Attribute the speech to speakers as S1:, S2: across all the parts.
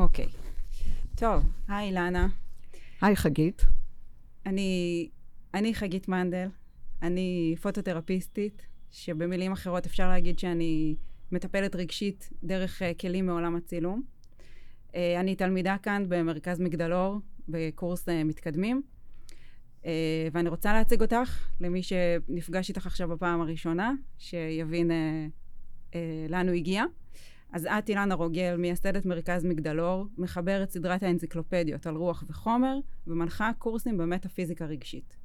S1: אוקיי. טוב, היי אילנה.
S2: היי חגית.
S1: אני, אני חגית מנדל, אני פוטותרפיסטית, שבמילים אחרות אפשר להגיד שאני מטפלת רגשית דרך uh, כלים מעולם הצילום. Uh, אני תלמידה כאן במרכז מגדלור, בקורס uh, מתקדמים, uh, ואני רוצה להציג אותך למי שנפגש איתך עכשיו בפעם הראשונה, שיבין uh, uh, לאן הוא הגיע. אז את אילנה רוגל, מייסדת מרכז מגדלור, מחברת סדרת האנציקלופדיות על רוח וחומר, ומנחה קורסים במטאפיזיקה רגשית.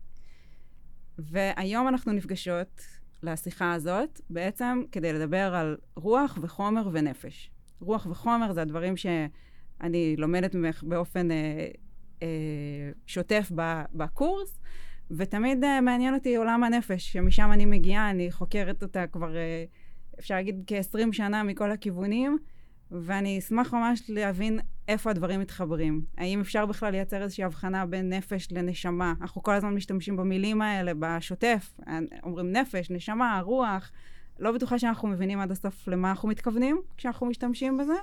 S1: והיום אנחנו נפגשות לשיחה הזאת, בעצם כדי לדבר על רוח וחומר ונפש. רוח וחומר זה הדברים שאני לומדת ממך באופן אה, אה, שוטף בקורס, ותמיד אה, מעניין אותי עולם הנפש, שמשם אני מגיעה, אני חוקרת אותה כבר... אה, אפשר להגיד כ-20 שנה מכל הכיוונים, ואני אשמח ממש להבין איפה הדברים מתחברים. האם אפשר בכלל לייצר איזושהי הבחנה בין נפש לנשמה? אנחנו כל הזמן משתמשים במילים האלה בשוטף, אומרים נפש, נשמה, רוח. לא בטוחה שאנחנו מבינים עד הסוף למה אנחנו מתכוונים כשאנחנו משתמשים בזה.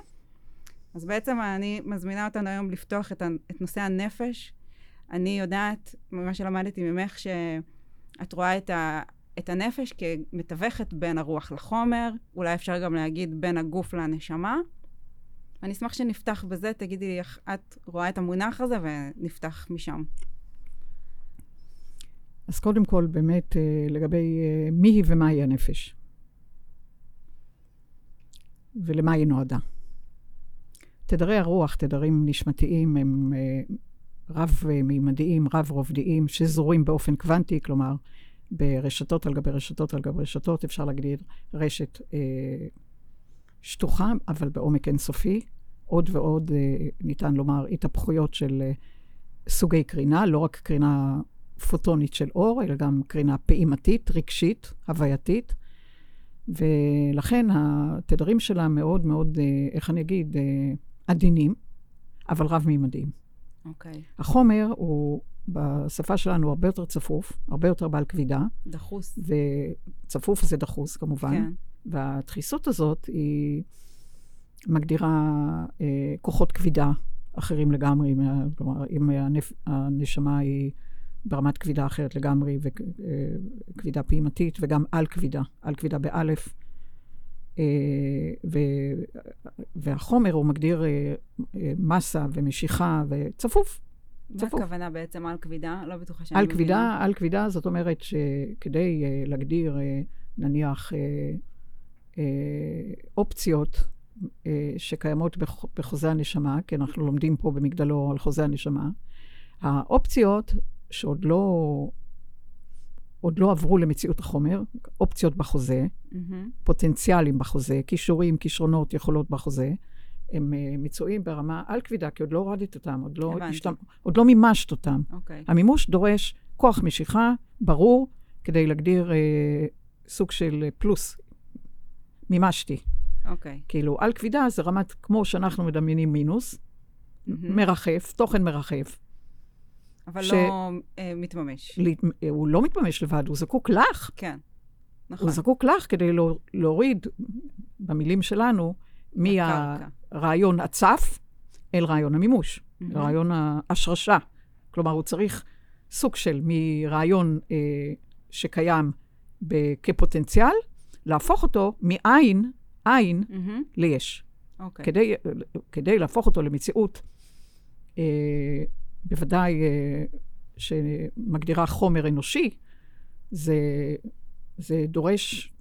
S1: אז בעצם אני מזמינה אותנו היום לפתוח את, את נושא הנפש. אני יודעת, ממה שלמדתי ממך, שאת רואה את ה... את הנפש כמתווכת בין הרוח לחומר, אולי אפשר גם להגיד בין הגוף לנשמה. אני אשמח שנפתח בזה, תגידי לי איך את רואה את המונח הזה ונפתח משם.
S2: אז קודם כל, באמת, אה, לגבי אה, מי היא ומה היא הנפש. ולמה היא נועדה. תדרי הרוח, תדרים נשמתיים, הם אה, רב-מימדיים, רב-רובדיים, שזורים באופן קוונטי, כלומר, ברשתות על גבי רשתות על גבי רשתות, אפשר להגדיר רשת אה, שטוחה, אבל בעומק אינסופי. עוד ועוד, אה, ניתן לומר, התהפכויות של אה, סוגי קרינה, לא רק קרינה פוטונית של אור, אלא גם קרינה פעימתית, רגשית, הווייתית. ולכן התדרים שלה מאוד מאוד, אה, איך אני אגיד, אה, עדינים, אבל רב-מימדיים.
S1: אוקיי. Okay.
S2: החומר הוא בשפה שלנו הרבה יותר צפוף, הרבה יותר בעל כבידה.
S1: דחוס.
S2: וצפוף זה דחוס, כמובן. כן. והדחיסות הזאת היא מגדירה אה, כוחות כבידה אחרים לגמרי. כלומר, אם הנפ... הנשמה היא ברמת כבידה אחרת לגמרי, וכבידה אה, פעימתית, וגם על כבידה, על כבידה באלף. אה, ו... והחומר הוא מגדיר אה, אה, מסה ומשיכה וצפוף.
S1: מה הכוונה בעצם על כבידה? לא בטוחה
S2: שאני מבינה. על כבידה, על כבידה זאת אומרת שכדי uh, להגדיר, uh, נניח, uh, uh, אופציות uh, שקיימות בח, בחוזה הנשמה, כי אנחנו לומדים פה במגדלו על חוזה הנשמה, האופציות שעוד לא, עוד לא עברו למציאות החומר, אופציות בחוזה, mm-hmm. פוטנציאלים בחוזה, כישורים, כישרונות, יכולות בחוזה, הם uh, מצויים ברמה על כבידה, כי עוד לא הורדת אותם, עוד לא, השתמ... עוד לא מימשת אותם.
S1: Okay. אוקיי.
S2: המימוש דורש כוח משיכה ברור, כדי להגדיר uh, סוג של פלוס. מימשתי.
S1: אוקיי. Okay.
S2: כאילו, על כבידה זה רמת, כמו שאנחנו מדמיינים מינוס, mm-hmm. מרחף, תוכן מרחף.
S1: אבל ש... לא uh, מתממש.
S2: ל... הוא לא מתממש לבד, הוא זקוק לך.
S1: כן, נכון.
S2: הוא זקוק לך כדי לא, להוריד, במילים שלנו, מהרעיון הצף אל רעיון המימוש, mm-hmm. רעיון ההשרשה. כלומר, הוא צריך סוג של מרעיון אה, שקיים ב- כפוטנציאל, להפוך אותו מעין, עין, mm-hmm. ליש.
S1: Okay. אוקיי.
S2: כדי, כדי להפוך אותו למציאות, אה, בוודאי אה, שמגדירה חומר אנושי, זה, זה דורש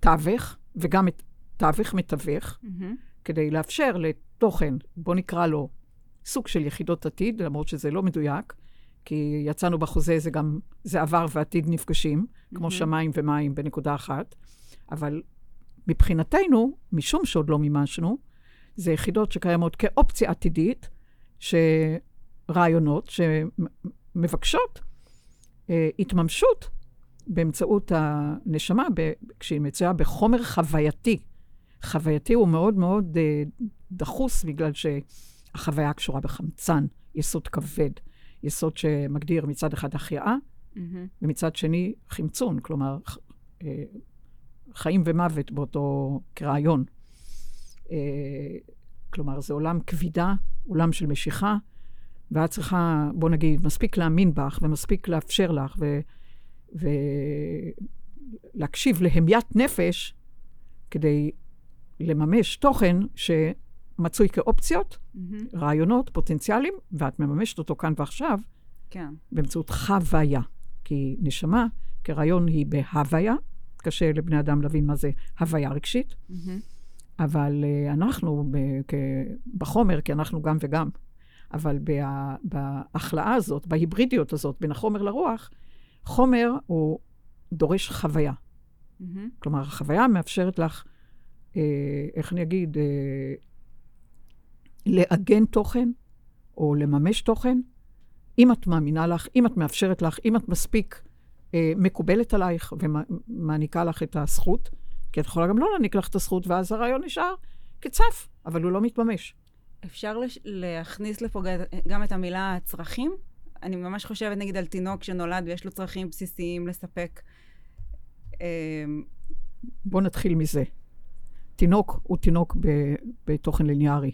S2: תווך, וגם את תווך מתווך, mm-hmm. כדי לאפשר לתוכן, בוא נקרא לו סוג של יחידות עתיד, למרות שזה לא מדויק, כי יצאנו בחוזה, זה גם, זה עבר ועתיד נפגשים, mm-hmm. כמו שמיים ומים בנקודה אחת, אבל מבחינתנו, משום שעוד לא מימשנו, זה יחידות שקיימות כאופציה עתידית, שרעיונות שמבקשות אה, התממשות באמצעות הנשמה, ב, כשהיא מצויה בחומר חווייתי. חווייתי הוא מאוד מאוד אה, דחוס, בגלל שהחוויה קשורה בחמצן, יסוד כבד, יסוד שמגדיר מצד אחד החייאה, mm-hmm. ומצד שני חמצון, כלומר, אה, חיים ומוות באותו כרעיון. אה, כלומר, זה עולם כבידה, עולם של משיכה, ואת צריכה, בוא נגיד, מספיק להאמין בך, ומספיק לאפשר לך, ולהקשיב להמיית נפש, כדי לממש תוכן שמצוי כאופציות,
S1: מהמם.
S2: רעיונות, פוטנציאלים, ואת מממשת אותו כאן ועכשיו,
S1: כן.
S2: באמצעות חוויה. כי נשמה כרעיון היא בהוויה, קשה לבני אדם להבין מה זה הוויה רגשית,
S1: מהמם.
S2: אבל uh, אנחנו ב, כ, בחומר, כי אנחנו גם וגם, אבל בה, בהכלאה הזאת, בהיברידיות הזאת בין החומר לרוח, חומר הוא דורש חוויה.
S1: מהמם.
S2: כלומר, החוויה מאפשרת לך, איך אני אגיד, אה, לעגן תוכן או לממש תוכן, אם את מאמינה לך, אם את מאפשרת לך, אם את מספיק אה, מקובלת עלייך ומעניקה לך את הזכות, כי את יכולה גם לא להעניק לך את הזכות, ואז הרעיון נשאר כצף, אבל הוא לא מתממש.
S1: אפשר לש... להכניס לפה גם את המילה צרכים? אני ממש חושבת נגיד על תינוק שנולד ויש לו צרכים בסיסיים לספק.
S2: בואו נתחיל מזה. תינוק הוא תינוק ב- בתוכן ליניארי.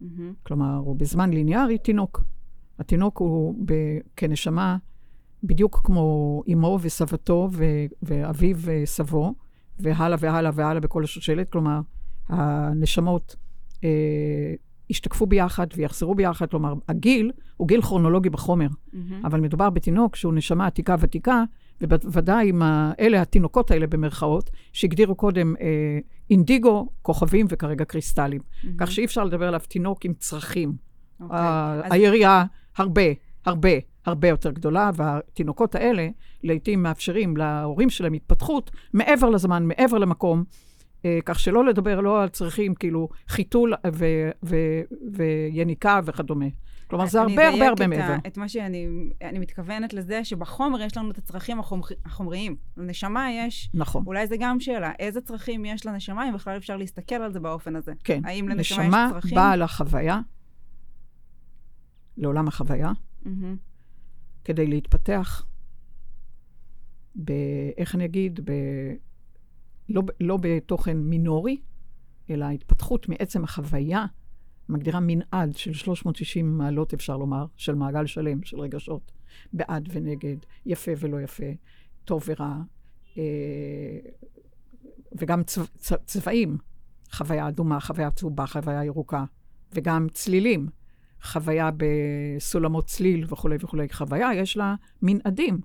S1: מהמם.
S2: כלומר, הוא בזמן ליניארי תינוק. התינוק הוא ב- כנשמה בדיוק כמו אמו וסבתו ו- ואביו וסבו, והלאה והלאה והלאה בכל השושלת. כלומר, הנשמות אה, ישתקפו ביחד ויחזרו ביחד. כלומר, הגיל הוא גיל כרונולוגי בחומר,
S1: מהמם.
S2: אבל מדובר בתינוק שהוא נשמה עתיקה ותיקה, ובוודאי עם אלה התינוקות האלה במרכאות, שהגדירו קודם אה, אינדיגו, כוכבים וכרגע קריסטלים.
S1: מהמם.
S2: כך שאי אפשר לדבר עליו תינוק עם צרכים.
S1: אוקיי.
S2: ה-
S1: אז-
S2: היריעה הרבה, הרבה, הרבה יותר גדולה, והתינוקות האלה לעתים מאפשרים להורים שלהם התפתחות מעבר לזמן, מעבר למקום, אה, כך שלא לדבר לא על צרכים כאילו חיתול ו- ו- ויניקה וכדומה. כלומר, זה
S1: אני
S2: הרבה הרבה
S1: אדייק
S2: הרבה מעבר.
S1: ה- את מה שאני אני מתכוונת לזה, שבחומר יש לנו את הצרכים החומר, החומריים. לנשמה יש,
S2: נכון.
S1: אולי זה גם שאלה, איזה צרכים יש לנשמה, אם בכלל אפשר להסתכל על זה באופן הזה.
S2: כן.
S1: האם לנשמה יש
S2: נשמה
S1: צרכים?
S2: באה לחוויה, לעולם החוויה,
S1: מהמם.
S2: כדי להתפתח, ב... איך אני אגיד? ב... לא, לא בתוכן מינורי, אלא התפתחות מעצם החוויה, מגדירה מנעד של 360 מעלות, אפשר לומר, של מעגל שלם, של רגשות, בעד ונגד, יפה ולא יפה, טוב ורע, אה, וגם צבע, צבעים, חוויה אדומה, חוויה צהובה, חוויה ירוקה, וגם צלילים, חוויה בסולמות צליל וכולי וכולי. חוויה, יש לה מנעדים.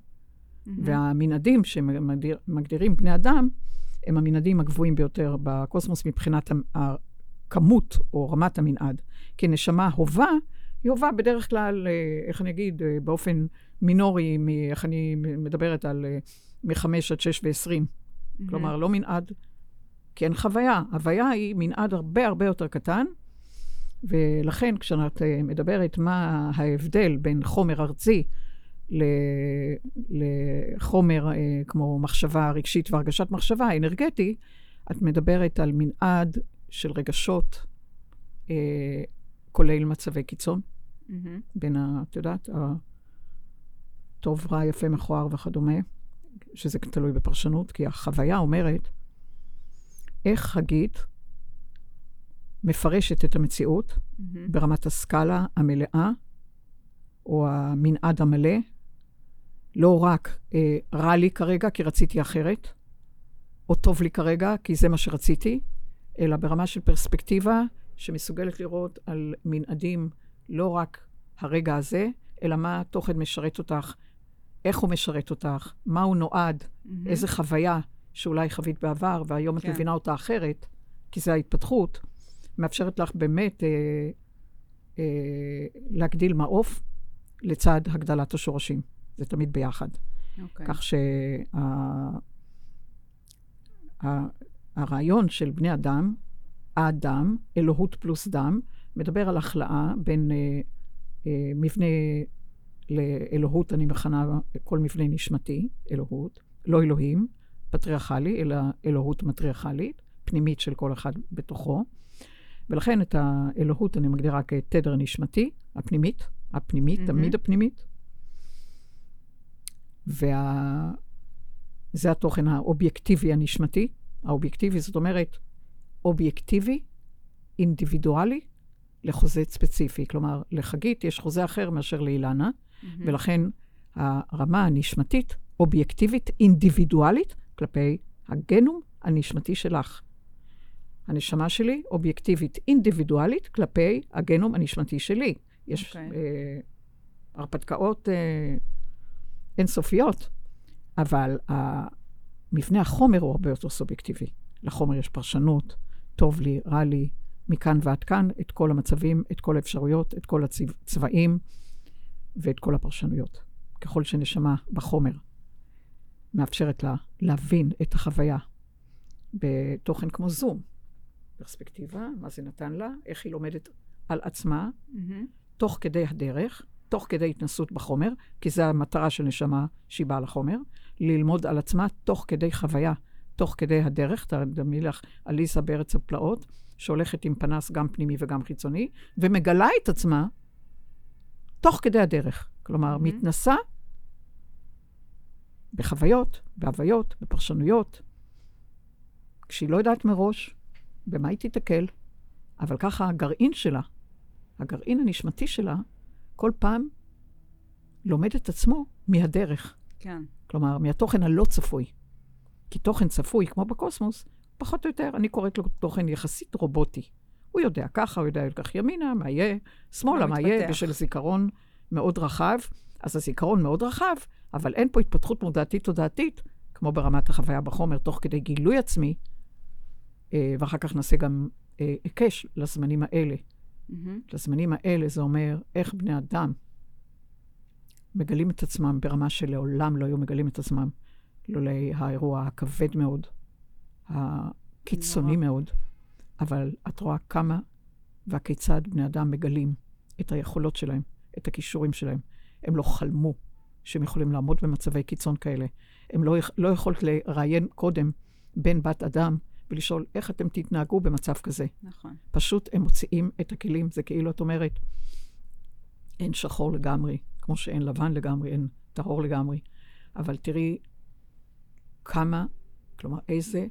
S2: והמנעדים שמגדירים בני אדם, הם המנעדים הגבוהים ביותר בקוסמוס מבחינת הכמות או רמת המנעד. כי נשמה הובה, היא הובה בדרך כלל, אה, איך אני אגיד, אה, באופן מינורי, איך אני מדברת על אה, מ-5 עד 6 ו-20.
S1: מהמם.
S2: כלומר, לא מנעד, כי אין חוויה. הוויה היא מנעד הרבה הרבה יותר קטן, ולכן כשאת מדברת מה ההבדל בין חומר ארצי לחומר כמו מחשבה רגשית והרגשת מחשבה אנרגטי, את מדברת על מנעד של רגשות, אה, כולל מצבי קיצון,
S1: מהמם.
S2: בין, ה, את יודעת, הטוב, רע, יפה, מכוער וכדומה, שזה תלוי בפרשנות, כי החוויה אומרת איך חגית מפרשת את המציאות
S1: מהמם.
S2: ברמת הסקאלה המלאה, או המנעד המלא, לא רק אה, רע לי כרגע כי רציתי אחרת, או טוב לי כרגע כי זה מה שרציתי, אלא ברמה של פרספקטיבה שמסוגלת לראות על מנעדים לא רק הרגע הזה, אלא מה התוכן משרת אותך, איך הוא משרת אותך, מה הוא נועד,
S1: מהמם.
S2: איזה חוויה שאולי חווית בעבר, והיום
S1: כן.
S2: את מבינה אותה אחרת, כי זה ההתפתחות, מאפשרת לך באמת אה, אה, להגדיל מעוף לצד הגדלת השורשים. זה תמיד ביחד.
S1: אוקיי.
S2: כך שהרעיון של בני אדם, האדם, אלוהות פלוס דם, מדבר על הכלאה בין אה, אה, מבנה לאלוהות, אני מכנה כל מבנה נשמתי, אלוהות, לא אלוהים, פטריארכלי, אלא אלוהות מטריארכלית, פנימית של כל אחד בתוכו. ולכן את האלוהות אני מגדירה כתדר נשמתי, הפנימית, הפנימית,
S1: מהמם.
S2: תמיד הפנימית. וזה וה... התוכן האובייקטיבי הנשמתי. האובייקטיבי, זאת אומרת, אובייקטיבי, אינדיבידואלי, לחוזה ספציפי. כלומר, לחגית יש חוזה אחר מאשר לאילנה,
S1: מהמם.
S2: ולכן הרמה הנשמתית, אובייקטיבית, אינדיבידואלית, כלפי הגנום הנשמתי שלך. הנשמה שלי, אובייקטיבית, אינדיבידואלית, כלפי הגנום הנשמתי שלי. יש
S1: אוקיי.
S2: אה, הרפתקאות אה, אינסופיות, אבל מבנה החומר הוא הרבה יותר סובייקטיבי. לחומר יש פרשנות, טוב לי, רע לי, מכאן ועד כאן, את כל המצבים, את כל האפשרויות, את כל הצבעים ואת כל הפרשנויות. ככל שנשמה בחומר מאפשרת לה להבין את החוויה בתוכן כמו זום, פרספקטיבה, מה זה נתן לה, איך היא לומדת על עצמה,
S1: מהמם.
S2: תוך כדי הדרך, תוך כדי התנסות בחומר, כי זו המטרה של נשמה שהיא באה לחומר, ללמוד על עצמה תוך כדי חוויה, תוך כדי הדרך. תדמי לך עליסה בארץ הפלאות, שהולכת עם פנס גם פנימי וגם חיצוני, ומגלה את עצמה תוך כדי הדרך. כלומר,
S1: מהמם.
S2: מתנסה בחוויות, בהוויות, בפרשנויות, כשהיא לא יודעת מראש במה היא תיתקל, אבל ככה הגרעין שלה, הגרעין הנשמתי שלה, כל פעם לומד את עצמו מהדרך.
S1: כן.
S2: כלומר, מהתוכן הלא צפוי. כי תוכן צפוי, כמו בקוסמוס, פחות או יותר, אני קוראת לו תוכן יחסית רובוטי. הוא יודע ככה, הוא יודע לקח ימינה, מה יהיה, שמאלה, מה יהיה. בשל זיכרון מאוד רחב. אז הזיכרון מאוד רחב, אבל אין פה התפתחות מודעתית-תודעתית, כמו ברמת החוויה בחומר, תוך כדי גילוי עצמי, אה, ואחר כך נעשה גם אה, היקש לזמנים האלה.
S1: מהמם.
S2: לזמנים האלה זה אומר איך בני אדם מגלים את עצמם ברמה שלעולם לא היו מגלים את עצמם, לולא האירוע הכבד מאוד, הקיצוני. מאוד. אבל את רואה כמה והכיצד בני אדם מגלים את היכולות שלהם, את הכישורים שלהם. הם לא חלמו שהם יכולים לעמוד במצבי קיצון כאלה. הם לא, לא יכולת לראיין קודם בן בת אדם ולשאול איך אתם תתנהגו במצב כזה.
S1: נכון.
S2: פשוט הם מוציאים את הכלים. זה כאילו את אומרת, אין שחור לגמרי, כמו שאין לבן לגמרי, אין טהור לגמרי. אבל תראי כמה, כלומר, איזה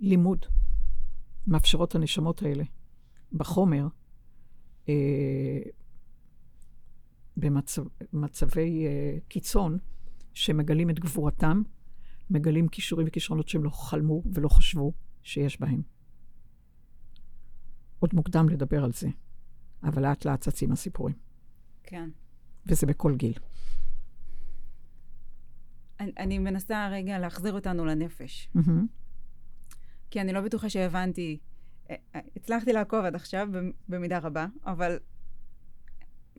S2: לימוד מאפשרות הנשמות האלה בחומר, אה, במצבי אה, קיצון, שמגלים את גבורתם, מגלים כישורים וכישרונות שהם לא חלמו ולא חשבו שיש בהם. עוד מוקדם לדבר על זה, אבל לאט לאט צצים הסיפורים,
S1: כן.
S2: וזה בכל גיל.
S1: אני, אני מנסה רגע להחזיר אותנו לנפש. כי אני לא בטוחה שהבנתי. אה, אה, הצלחתי לעקוב עד עכשיו במ- במידה רבה, אבל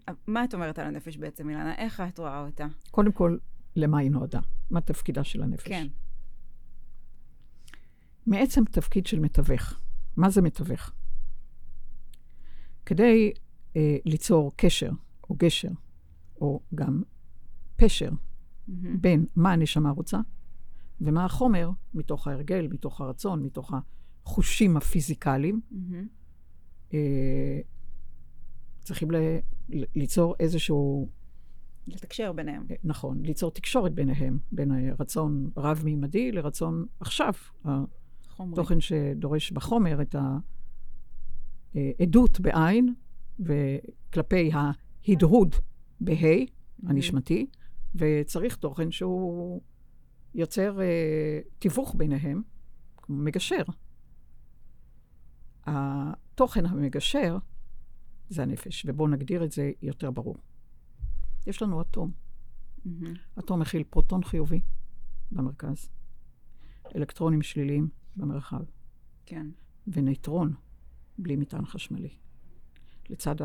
S1: אה, מה את אומרת על הנפש בעצם, אילנה? איך את רואה אותה?
S2: קודם כל, למה היא נועדה? מה תפקידה של הנפש?
S1: כן.
S2: מעצם תפקיד של מתווך. מה זה מתווך? כדי אה, ליצור קשר, או גשר, או גם פשר,
S1: מהמם.
S2: בין מה הנשמה רוצה ומה החומר, מתוך ההרגל, מתוך הרצון, מתוך החושים הפיזיקליים,
S1: מהמם.
S2: אה, צריכים ל- ל- ליצור איזשהו,
S1: לתקשר ביניהם.
S2: אה, נכון, ליצור תקשורת ביניהם, בין הרצון רב-מימדי לרצון עכשיו,
S1: חומרי.
S2: תוכן שדורש בחומר את העדות בעין, וכלפי ההדהוד בה' הנשמתי, וצריך תוכן שהוא יוצר אה, תיווך ביניהם, כמו מגשר. התוכן המגשר זה הנפש, ובואו נגדיר את זה יותר ברור. יש לנו אטום. אטום מכיל פרוטון חיובי במרכז, אלקטרונים שליליים במרחב,
S1: כן.
S2: ונייטרון בלי מטען חשמלי. לצד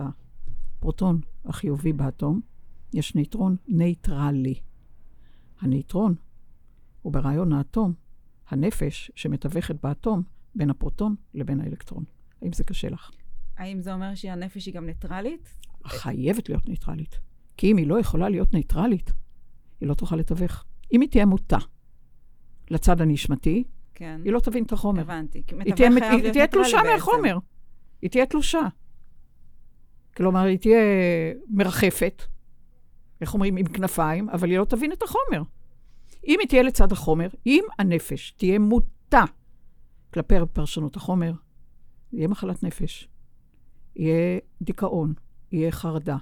S2: הפרוטון החיובי באטום, יש נייטרון נייטרלי. הנייטרון הוא ברעיון האטום, הנפש שמתווכת באטום בין הפרוטון לבין האלקטרון. האם זה קשה לך?
S1: האם זה אומר שהנפש היא גם ניטרלית?
S2: חייבת להיות נייטרלית. כי אם היא לא יכולה להיות נייטרלית, היא לא תוכל לתווך. אם היא תהיה מוטה לצד הנשמתי,
S1: כן.
S2: היא לא תבין את החומר.
S1: הבנתי.
S2: היא תהיה, היא תהיה תלושה
S1: בעצם.
S2: מהחומר. היא תהיה תלושה. כלומר, היא תהיה מרחפת, איך אומרים, עם כנפיים, אבל היא לא תבין את החומר. אם היא תהיה לצד החומר, אם הנפש תהיה מוטה כלפי פרשנות החומר, יהיה מחלת נפש. יהיה דיכאון, יהיה חרדה.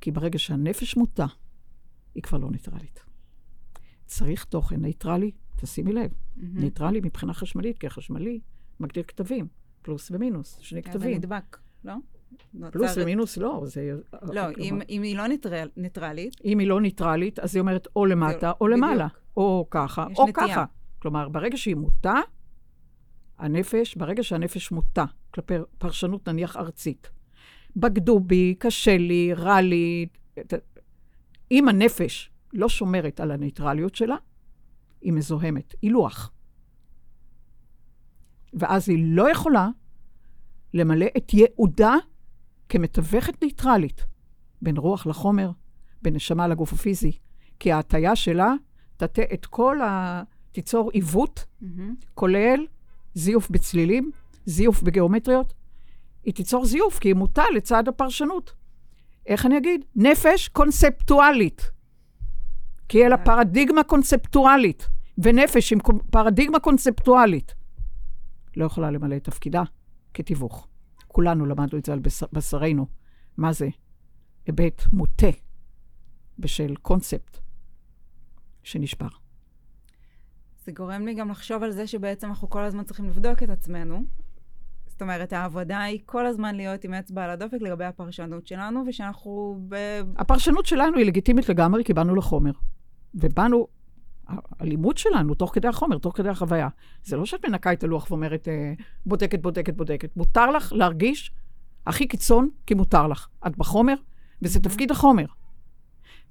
S2: כי ברגע שהנפש מוטה, היא כבר לא ניטרלית. צריך תוכן ניטרלי, תשימי לב,
S1: מהמם.
S2: ניטרלי מבחינה חשמלית, כי החשמלי מגדיר קטבים, פלוס ומינוס, שני
S1: כן,
S2: קטבים.
S1: נדבק, לא?
S2: פלוס ומינוס לא, זה...
S1: לא, אם- אם היא לא ניטרל- ניטרלית,
S2: אם היא לא ניטרלית, אז היא אומרת או למטה או
S1: בדיוק.
S2: למעלה, או ככה, או
S1: נטייה.
S2: ככה. כלומר, ברגע שהיא מוטה, הנפש, ברגע שהנפש מוטה, כלפי פרשנות נניח ארצית, בגדו בי, קשה לי, רע לי, אם הנפש לא שומרת על הניטרליות שלה, היא מזוהמת, היא לוח. ואז היא לא יכולה למלא את ייעודה כמתווכת ניטרלית בין רוח לחומר, בין נשמה לגוף הפיזי, כי ההטייה שלה תטה את כל ה... תיצור עיוות,
S1: מהמם.
S2: כולל זיוף בצלילים, זיוף בגיאומטריות. היא תיצור זיוף כי היא מוטה לצד הפרשנות. איך אני אגיד? נפש קונספטואלית. כי
S1: אה.
S2: פרדיגמה קונספטואלית, ונפש עם פרדיגמה קונספטואלית לא יכולה למלא את תפקידה כתיווך. כולנו למדנו את זה על בשר, בשרנו. מה זה? היבט מוטה בשל קונספט שנשבר.
S1: זה גורם לי גם לחשוב על זה שבעצם אנחנו כל הזמן צריכים לבדוק את עצמנו. זאת אומרת, העבודה היא כל הזמן להיות עם אצבע על הדופק לגבי הפרשנות שלנו, ושאנחנו ב...
S2: הפרשנות שלנו היא לגיטימית לגמרי, כי באנו לחומר. ובאנו, הלימוד שלנו, תוך כדי החומר, תוך כדי החוויה. זה לא שאת מנקה את הלוח ואומרת, אה, בודקת, בודקת, בודקת. מותר לך להרגיש הכי קיצון, כי מותר לך. את בחומר, וזה תפקיד החומר.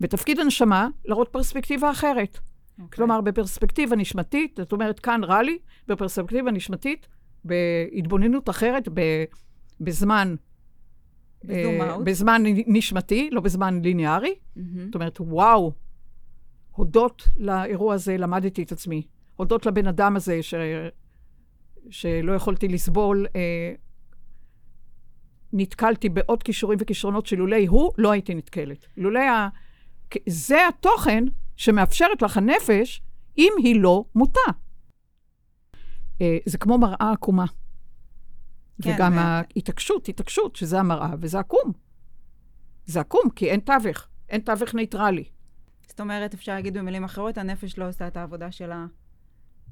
S2: ותפקיד הנשמה, להראות פרספקטיבה אחרת.
S1: אוקיי.
S2: כלומר, בפרספקטיבה נשמתית, זאת אומרת, כאן רע לי, בפרספקטיבה נשמתית, בהתבוננות אחרת, ב- בזמן... אה. בזמן נשמתי, לא בזמן ליניארי.
S1: מהמם.
S2: זאת אומרת, וואו, הודות לאירוע הזה למדתי את עצמי. הודות לבן אדם הזה ש... שלא יכולתי לסבול, אה, נתקלתי בעוד כישורים וכישרונות שלולי הוא, לא הייתי נתקלת. לולי ה... זה התוכן שמאפשרת לך הנפש, אם היא לא מוטה. אה, זה כמו מראה עקומה.
S1: כן,
S2: וגם
S1: ו-
S2: ההתעקשות, התעקשות, שזה המראה, וזה עקום. זה עקום, כי אין תווך, אין תווך ניטרלי.
S1: זאת אומרת, אפשר להגיד במילים אחרות, הנפש לא עושה את העבודה שלה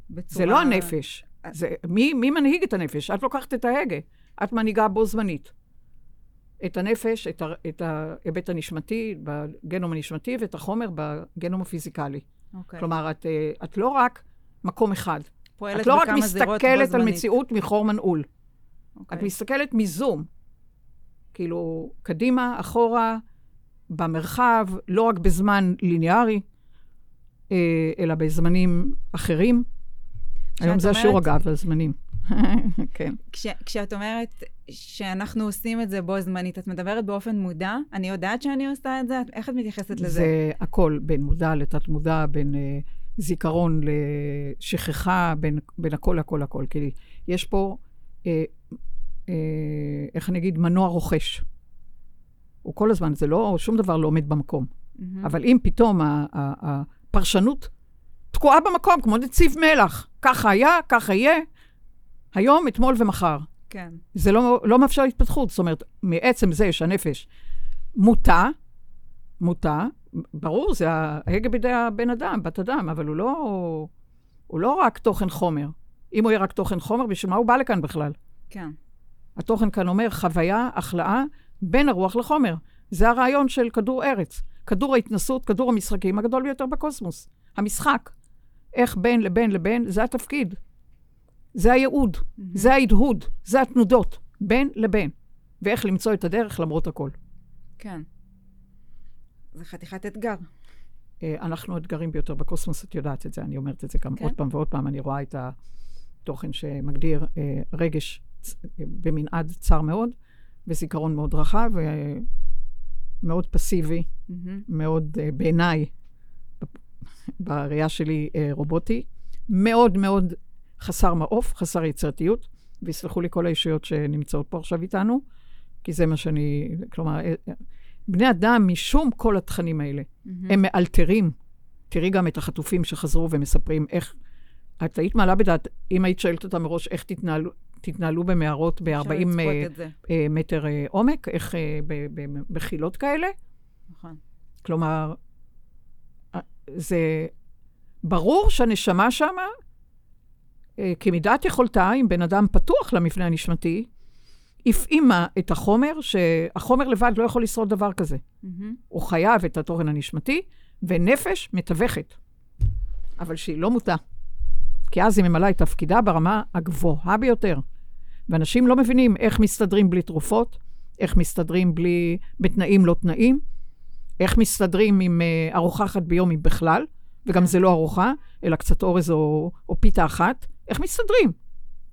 S1: בצורה...
S2: זה לא הנפש. זה, מי, מי מנהיג את הנפש? את לוקחת את ההגה. את מנהיגה בו זמנית. את הנפש, את, ה, את ההיבט הנשמתי, בגנום הנשמתי, ואת החומר בגנום הפיזיקלי.
S1: אוקיי.
S2: כלומר, את, אה, את לא רק מקום אחד.
S1: פועלת
S2: את לא רק מסתכלת על. מציאות מחור מנעול.
S1: אוקיי.
S2: את מסתכלת מזום. כאילו, קדימה, אחורה, במרחב, לא רק בזמן ליניארי, אה, אלא בזמנים אחרים. היום זה
S1: אומרת-
S2: השיעור, אגב, על זמנים. כן.
S1: כש, כשאת אומרת שאנחנו עושים את זה בו זמנית, את מדברת באופן מודע? אני יודעת שאני עושה את זה? איך את מתייחסת לזה?
S2: זה הכל, בין מודע לתת-מודע, בין אה, זיכרון לשכחה, בין, בין הכל לכל לכל. כי יש פה, אה, אה, איך אני אגיד, מנוע רוכש. הוא כל הזמן, זה לא, שום דבר לא עומד במקום.
S1: מהמם.
S2: אבל אם פתאום הפרשנות תקועה במקום, כמו נציב מלח, ככה היה, ככה יהיה, היום, אתמול ומחר.
S1: כן.
S2: זה לא, לא מאפשר התפתחות. זאת אומרת, מעצם זה שהנפש מוטה, מוטה, ברור, זה ההגה בידי הבן אדם, בת אדם, אבל הוא לא, הוא לא רק תוכן חומר. אם הוא יהיה רק תוכן חומר, בשביל מה הוא בא לכאן בכלל?
S1: כן.
S2: התוכן כאן אומר חוויה, החלאה, בין הרוח לחומר. זה הרעיון של כדור ארץ. כדור ההתנסות, כדור המשחקים הגדול ביותר בקוסמוס. המשחק. איך בין לבין לבין, זה התפקיד. זה הייעוד, זה ההדהוד, זה התנודות, בין לבין. ואיך למצוא את הדרך למרות הכל.
S1: כן. זה חתיכת אתגר.
S2: אה, אנחנו האתגרים ביותר בקוסמוס, את יודעת את זה, אני אומרת את זה גם
S1: כן.
S2: עוד פעם ועוד פעם, אני רואה את התוכן שמגדיר אה, רגש אה, במנעד צר מאוד, וזיכרון מאוד רחב, ומאוד פסיבי,
S1: מהמם.
S2: מאוד, אה, בעיניי, בראייה שלי, אה, רובוטי, מאוד מאוד חסר מעוף, חסר יצירתיות, ויסלחו לי כל הישויות שנמצאות פה עכשיו איתנו, כי זה מה שאני, כלומר, אה, אה, בני אדם, משום כל התכנים האלה,
S1: מהמם.
S2: הם מאלתרים. תראי גם את החטופים שחזרו ומספרים איך... את היית מעלה בדעת, אם היית שואלת אותם מראש איך תתנהלו, תתנהלו במערות
S1: אפשר
S2: ב-40
S1: לצפות את זה.
S2: מטר אה, עומק, איך אה, בחילות כאלה.
S1: נכון.
S2: כלומר, אה, זה ברור שהנשמה שמה, אה, כמידת יכולתה, אם בן אדם פתוח למבנה הנשמתי, הפעימה את החומר, שהחומר לבד לא יכול לשרוד דבר כזה.
S1: מהמם.
S2: הוא חייב את התוכן הנשמתי, ונפש מתווכת. אבל שהיא לא מוטה. כי אז היא ממלאה את תפקידה ברמה הגבוהה ביותר. ואנשים לא מבינים איך מסתדרים בלי תרופות, איך מסתדרים בלי, בתנאים לא תנאים, איך מסתדרים עם uh, ארוחה אחת ביום אם בכלל, וגם זה לא ארוחה, אלא קצת אורז או, או פיתה אחת, איך מסתדרים?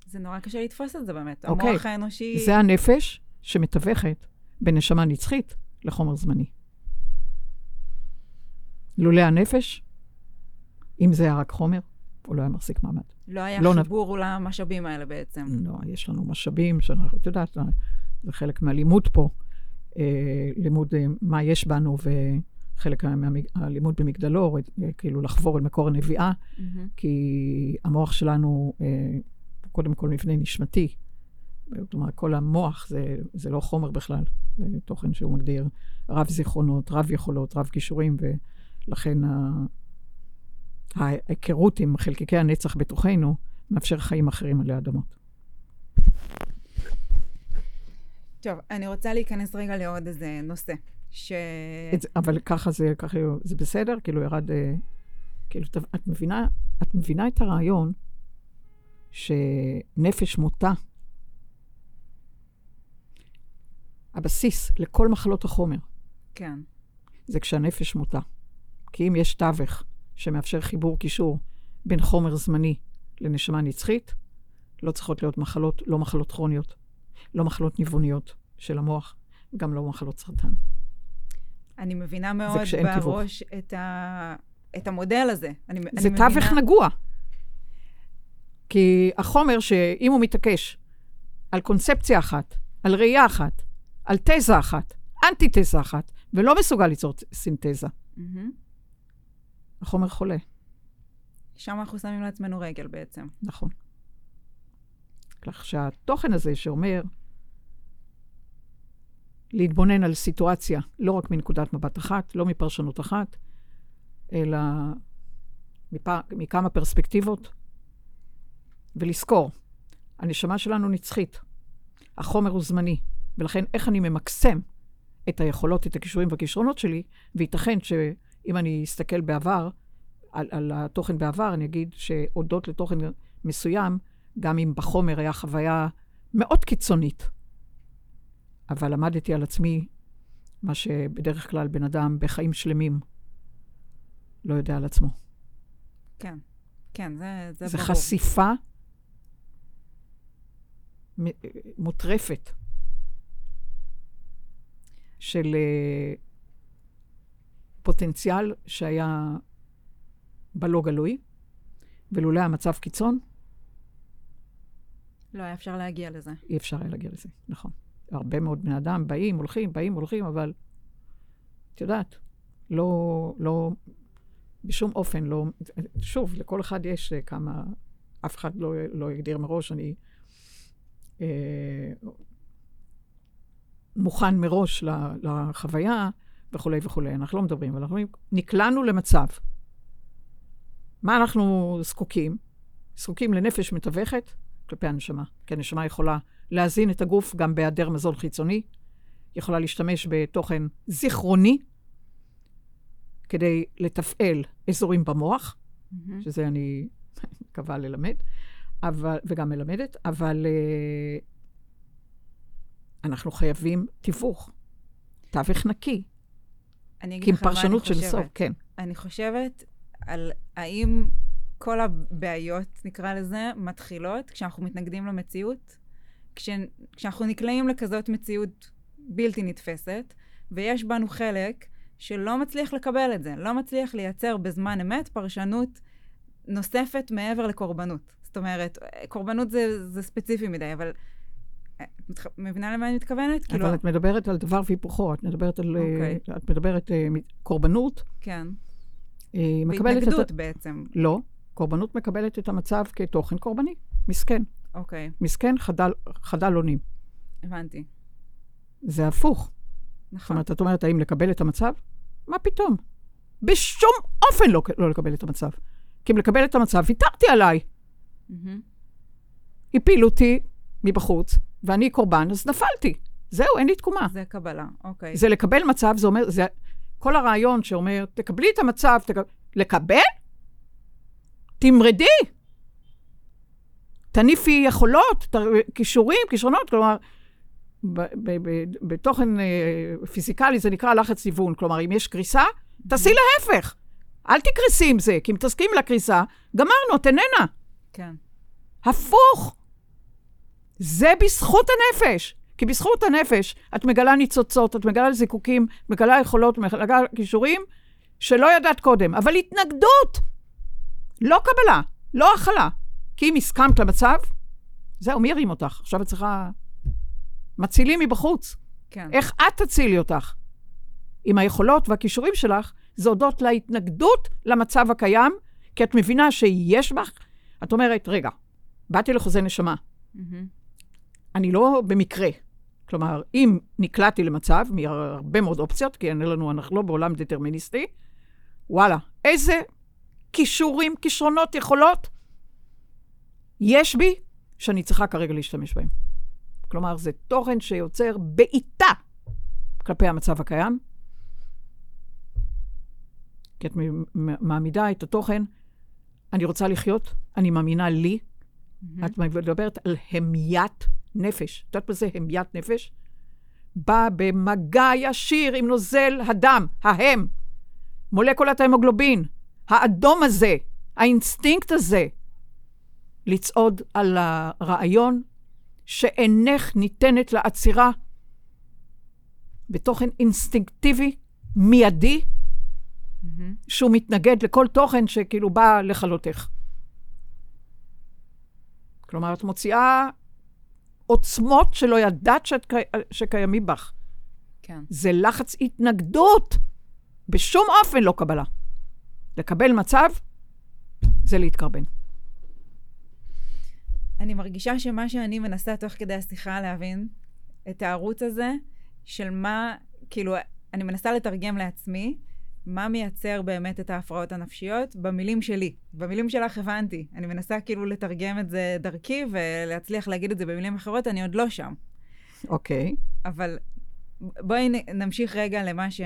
S1: זה נורא קשה לתפוס את זה באמת.
S2: אוקיי.
S1: המוח האנושי...
S2: זה הנפש שמתווכת בין נשמה נצחית לחומר זמני. לולא הנפש, אם זה היה רק חומר, הוא לא היה מחזיק מעמד.
S1: לא היה
S2: לא נ-
S1: חיבור למשאבים האלה בעצם.
S2: לא, יש לנו משאבים שאנחנו, את יודעת, זה חלק מהלימוד פה, אה, לימוד אה, מה יש בנו, וחלק מהלימוד במגדלור, אה, כאילו לחבור אל מקור הנביאה,
S1: מהמם.
S2: כי המוח שלנו, אה, קודם כל מבנה נשמתי. כלומר, כל המוח זה, זה לא חומר בכלל, זה תוכן שהוא מגדיר רב זיכרונות, רב יכולות, רב כישורים, ולכן ה... ההיכרות עם חלקיקי הנצח בתוכנו מאפשר חיים אחרים עלי אדמות.
S1: טוב, אני רוצה להיכנס רגע לעוד איזה נושא. ש...
S2: זה, אבל ככה זה, ככה זה בסדר? כאילו ירד... אה, כאילו, את מבינה, את מבינה את הרעיון שנפש מותה, הבסיס לכל מחלות החומר,
S1: כן.
S2: זה כשהנפש מותה. כי אם יש תווך שמאפשר חיבור קישור בין חומר זמני לנשמה נצחית, לא צריכות להיות מחלות, לא מחלות כרוניות, לא מחלות ניווניות של המוח, גם לא מחלות סרטן.
S1: אני מבינה מאוד. בראש את, ה... את המודל הזה. אני,
S2: זה
S1: אני
S2: תווך
S1: מבינה...
S2: נגוע. כי החומר שאם הוא מתעקש על קונספציה אחת, על ראייה אחת, על תזה אחת, אנטי-תזה אחת, ולא מסוגל ליצור סינתזה,
S1: מהמם.
S2: החומר חולה.
S1: שם אנחנו שמים לעצמנו רגל בעצם.
S2: נכון. כך שהתוכן הזה שאומר להתבונן על סיטואציה, לא רק מנקודת מבט אחת, לא מפרשנות אחת, אלא מפ... מכמה פרספקטיבות, ולזכור, הנשמה שלנו נצחית, החומר הוא זמני, ולכן איך אני ממקסם את היכולות, את הכישורים והכישרונות שלי, וייתכן שאם אני אסתכל בעבר, על, על התוכן בעבר, אני אגיד שהודות לתוכן מסוים, גם אם בחומר היה חוויה מאוד קיצונית, אבל למדתי על עצמי מה שבדרך כלל בן אדם בחיים שלמים לא יודע על עצמו.
S1: כן. כן, זה, זה,
S2: זה
S1: ברור.
S2: חשיפה מ- מוטרפת של אה, פוטנציאל שהיה בלא גלוי, ולולא המצב קיצון,
S1: לא היה אפשר להגיע לזה.
S2: אי אפשר היה להגיע לזה, נכון. הרבה מאוד בני אדם באים, הולכים, באים, הולכים, אבל את יודעת, לא, לא, בשום אופן לא, שוב, לכל אחד יש אה, כמה, אף אחד לא, לא יגדיר מראש, אני אה, מוכן מראש ל- לחוויה וכולי וכולי. אנחנו לא מדברים, אבל אנחנו אומרים, נקלענו למצב. מה אנחנו זקוקים? זקוקים לנפש מתווכת כלפי הנשמה. כי הנשמה יכולה להזין את הגוף גם בהיעדר מזון חיצוני, יכולה להשתמש בתוכן זיכרוני כדי לתפעל אזורים במוח,
S1: מהמם.
S2: שזה אני מקווה ללמד, אבל, וגם מלמדת, אבל uh, אנחנו חייבים תיווך, תווך נקי,
S1: אני אגיד
S2: כי
S1: לך מה אני
S2: של
S1: חושבת.
S2: סוף, כן.
S1: אני חושבת על האם כל הבעיות, נקרא לזה, מתחילות כשאנחנו מתנגדים למציאות, כש, כשאנחנו נקלעים לכזאת מציאות בלתי נתפסת, ויש בנו חלק שלא מצליח לקבל את זה, לא מצליח לייצר בזמן אמת פרשנות נוספת מעבר לקורבנות. זאת אומרת, קורבנות זה, זה ספציפי מדי, אבל... אה, מתח- מבינה למה אני מתכוונת? כאילו,
S2: אבל את מדברת על דבר והיפוכו, את מדברת על...
S1: אוקיי.
S2: Okay. את מדברת uh, קורבנות,
S1: כן.
S2: את...
S1: בהתנגדות
S2: ה-
S1: בעצם.
S2: לא, קורבנות מקבלת את המצב כתוכן קורבני, מסכן.
S1: אוקיי,
S2: מסכן, חדל, חדל אונים.
S1: הבנתי.
S2: זה הפוך. זאת
S1: נכון.
S2: אומרת, את אומרת, האם לקבל את המצב? מה פתאום? בשום אופן לא, לא לקבל את המצב. כי אם לקבל את המצב, ויתרתי עליי.
S1: מהמם.
S2: הפילו אותי מבחוץ, ואני קורבן, אז נפלתי. זהו, אין לי תקומה.
S1: זה קבלה, אוקיי.
S2: זה לקבל מצב, זה אומר, זה כל הרעיון שאומר, תקבלי את המצב, תקב... לקבל? תמרדי. תניפי יכולות, ת... כישורים, כישרונות, כלומר, ב- ב- ב- בתוכן אה, פיזיקלי זה נקרא לחץ היוון. כלומר, אם יש קריסה, תעשי להפך. אל תקרסי עם זה, כי אם תסכים לקריסה, גמרנו, את איננה.
S1: כן.
S2: הפוך. זה בזכות הנפש. כי בזכות הנפש את מגלה ניצוצות, את מגלה זיקוקים, מגלה יכולות, מגלה כישורים שלא ידעת קודם. אבל התנגדות, לא קבלה, לא הכלה. כי אם הסכמת למצב, זהו, מי ירים אותך? עכשיו את צריכה... מצילים מבחוץ.
S1: כן.
S2: איך את תצילי אותך? עם היכולות והכישורים שלך, זה הודות להתנגדות למצב הקיים, כי את מבינה שיש בך, את אומרת, רגע, באתי לחוזה נשמה,
S1: מהמם.
S2: אני לא במקרה. כלומר, אם נקלעתי למצב, מהרבה מאוד אופציות, כי אין לנו, אנחנו לא בעולם דטרמיניסטי, וואלה, איזה כישורים, כישרונות, יכולות יש בי שאני צריכה כרגע להשתמש בהם. כלומר, זה תוכן שיוצר בעיטה כלפי המצב הקיים, כי את מעמידה את התוכן, אני רוצה לחיות, אני מאמינה לי,
S1: מהמם.
S2: את מדברת על המיית נפש. את יודעת מה זה המיית נפש? בא במגע ישיר עם נוזל הדם, ההם, מולקולת ההמוגלובין, האדום הזה, האינסטינקט הזה, לצעוד על הרעיון שאינך ניתנת לעצירה בתוכן אינסטינקטיבי, מיידי,
S1: מהמם.
S2: שהוא מתנגד לכל תוכן שכאילו בא לכלותך. כלומר, את מוציאה עוצמות שלא ידעת שאת, קי- שקיימים בך.
S1: כן.
S2: זה לחץ התנגדות, בשום אופן לא קבלה. לקבל מצב זה להתקרבן.
S1: אני מרגישה שמה שאני מנסה תוך כדי השיחה להבין, את הערוץ הזה, של מה, כאילו, אני מנסה לתרגם לעצמי, מה מייצר באמת את ההפרעות הנפשיות במילים שלי. במילים שלך הבנתי. אני מנסה כאילו לתרגם את זה דרכי ולהצליח להגיד את זה במילים אחרות, אני עוד לא שם.
S2: אוקיי.
S1: אבל בואי נמשיך רגע למה ש...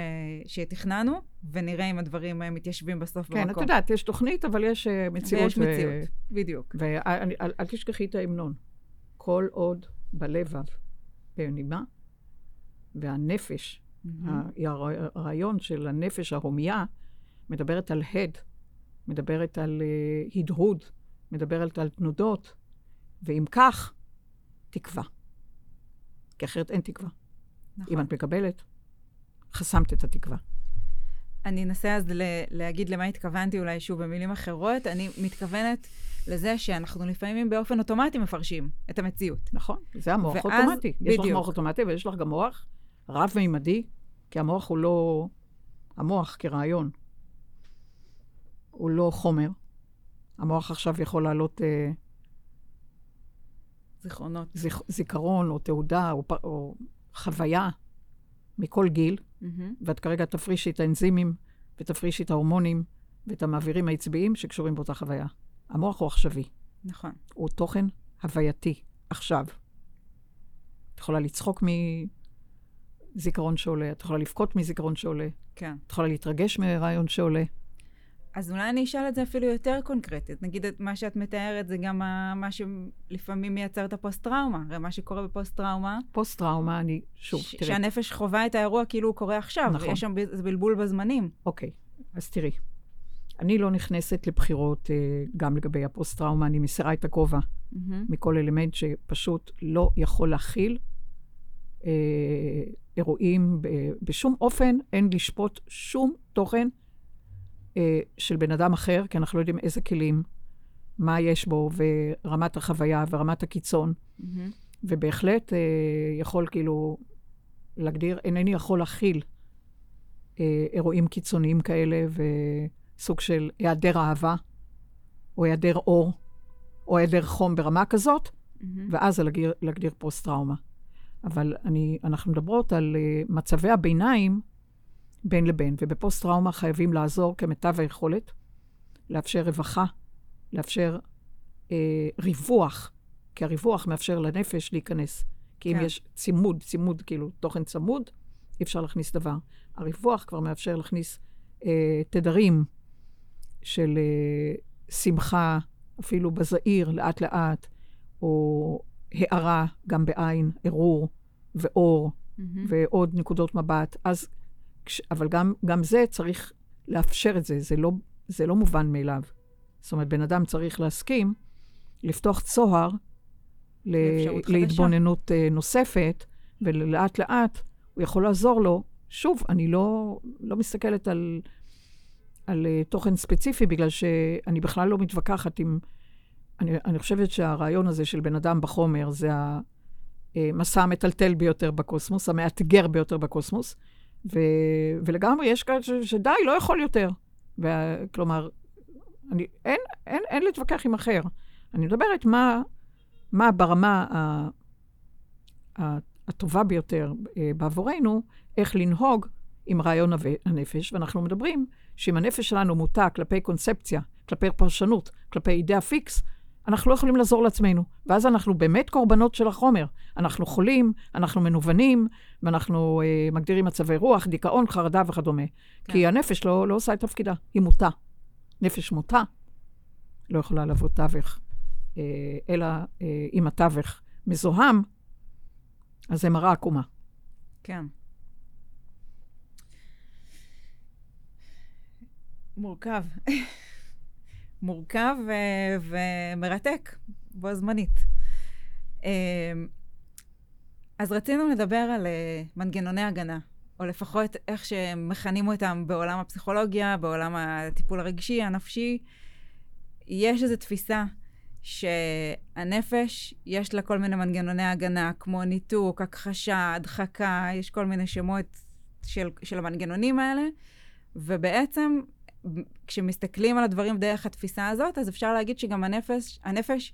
S1: שתכננו, ונראה אם הדברים אה, מתיישבים בסוף
S2: כן, את
S1: במקום.
S2: יודעת, יש תוכנית, אבל יש אה, מציאות.
S1: ויש מציאות, בדיוק.
S2: ואל אל תשכחי את ההמנון. כל עוד בלבב בנימה, והנפש, הר- הרעיון של הנפש ההומייה מדברת על הד, מדברת על uh, הדהוד, מדברת על תנודות, ואם כך, תקווה. כי אחרת אין תקווה.
S1: נכון.
S2: אם את מקבלת, חסמת את התקווה.
S1: אני אנסה אז ל- להגיד למה התכוונתי אולי שוב במילים אחרות. אני מתכוונת לזה שאנחנו לפעמים באופן אוטומטי מפרשים את המציאות.
S2: נכון? זה המוח האוטומטי. יש לך
S1: בדיוק.
S2: מוח אוטומטי ויש לך גם מוח רב-מימדי, כי המוח הוא לא... המוח כרעיון, הוא לא חומר. המוח עכשיו יכול להעלות אה,
S1: זיכרונות.
S2: זיכ- זיכרון או תעודה או, או חוויה מכל גיל,
S1: מהמם.
S2: ואת כרגע תפרישי את האנזימים ותפרישי את ההורמונים ואת המעבירים העצביים שקשורים באותה חוויה. המוח הוא עכשווי,
S1: נכון.
S2: הוא תוכן הווייתי, עכשיו. את יכולה לצחוק מזיכרון שעולה, את יכולה לבכות מזיכרון שעולה,
S1: כן.
S2: את יכולה להתרגש מרעיון שעולה.
S1: אז אולי אני אשאל את זה אפילו יותר קונקרטית. נגיד, את מה שאת מתארת זה גם מה שלפעמים מייצר את הפוסט-טראומה. הרי מה שקורה בפוסט-טראומה,
S2: פוסט-טראומה, אני, שוב,
S1: ש-
S2: תראי,
S1: שהנפש חווה את האירוע כאילו הוא קורה עכשיו.
S2: נכון.
S1: ויש שם בלבול בזמנים.
S2: אוקיי, אז תראי, אני לא נכנסת לבחירות אה, גם לגבי הפוסט-טראומה, אני מסירה את הכובע
S1: מהמם.
S2: מכל אלמנט שפשוט לא יכול להכיל אה, אירועים, ב, בשום אופן אין לשפוט שום תוכן אה, של בן אדם אחר, כי אנחנו לא יודעים איזה כלים, מה יש בו, ורמת החוויה ורמת הקיצון,
S1: מהמם.
S2: ובהחלט אה, יכול כאילו להגדיר, אינני יכול להכיל אה, אירועים קיצוניים כאלה, וסוג של היעדר אהבה, או היעדר אור, או היעדר חום ברמה כזאת, ואז להגדיר, להגדיר פוסט-טראומה. אבל אני, אנחנו מדברות על uh, מצבי הביניים בין לבין, ובפוסט-טראומה חייבים לעזור כמיטב היכולת, לאפשר רווחה, לאפשר uh, ריווח, כי הריווח מאפשר לנפש להיכנס. כי כן. אם יש צימוד, צימוד, כאילו תוכן צמוד, אי אפשר להכניס דבר. הריווח כבר מאפשר להכניס uh, תדרים של uh, שמחה, אפילו בזעיר, לאט-לאט, או הארה, גם בעין, ערעור ואור, mm-hmm. ועוד נקודות מבט. אז, כש, אבל גם, גם זה צריך לאפשר את זה, זה לא, זה לא מובן מאליו. זאת אומרת, בן אדם צריך להסכים לפתוח צוהר ל, להתבוננות uh, נוספת, ולאט לאט הוא יכול לעזור לו. שוב, אני לא, לא מסתכלת על, על uh, תוכן ספציפי, בגלל שאני בכלל לא מתווכחת עם... אני, אני חושבת שהרעיון הזה של בן אדם בחומר זה המסע המטלטל ביותר בקוסמוס, המאתגר ביותר בקוסמוס, ו, ולגמרי יש כאלה שדי, לא יכול יותר. ו, כלומר, אני, אין, אין, אין להתווכח עם אחר. אני מדברת מה, מה ברמה ה, ה, הטובה ביותר אה, בעבורנו, איך לנהוג עם רעיון הנפש, ואנחנו מדברים שאם הנפש שלנו מוטה כלפי קונספציה, כלפי פרשנות, כלפי אידאה פיקס, אנחנו לא יכולים לעזור לעצמנו. ואז אנחנו באמת קורבנות של החומר. אנחנו חולים, אנחנו מנוונים, ואנחנו אה, מגדירים מצבי רוח, דיכאון, חרדה וכדומה. כן. כי הנפש לא, לא עושה את תפקידה, היא מוטה. נפש מוטה, לא יכולה לעבוד תווך, אה, אלא אה, אם התווך מזוהם, אז זה מראה עקומה.
S1: כן. מורכב. מורכב ו- ומרתק בו זמנית. אמ, אז רצינו לדבר על אה, מנגנוני הגנה, או לפחות איך שמכנים אותם בעולם הפסיכולוגיה, בעולם הטיפול הרגשי, הנפשי. יש איזו תפיסה שהנפש, יש לה כל מיני מנגנוני הגנה, כמו ניתוק, הכחשה, הדחקה, יש כל מיני שמות של, של המנגנונים האלה, ובעצם כשמסתכלים על הדברים דרך התפיסה הזאת, אז אפשר להגיד שגם הנפש, הנפש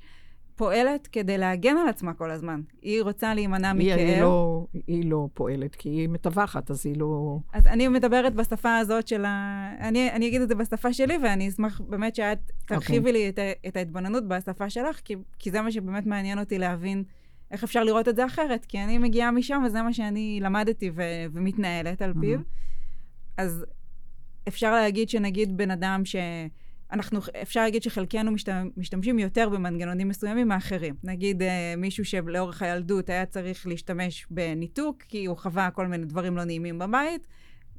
S1: פועלת כדי להגן על עצמה כל הזמן. היא רוצה להימנע מכאב.
S2: היא, לא, היא לא פועלת, כי היא מטווחת, אז היא לא...
S1: אז אני מדברת בשפה הזאת של ה... אני, אני אגיד את זה בשפה שלי, ואני אשמח באמת שאת תרחיבי okay. אוקיי. לי את, את ההתבוננות בשפה שלך, כי, כי זה מה שבאמת מעניין אותי להבין איך אפשר לראות את זה אחרת, כי אני מגיעה משם וזה מה שאני למדתי ו, ומתנהלת על פיו. Mm-hmm. אז אפשר להגיד שנגיד בן אדם ש... אנחנו, אפשר להגיד שחלקנו משתמשים יותר במנגנונים מסוימים מאחרים. נגיד אה, מישהו שלאורך הילדות היה צריך להשתמש בניתוק, כי הוא חווה כל מיני דברים לא נעימים בבית,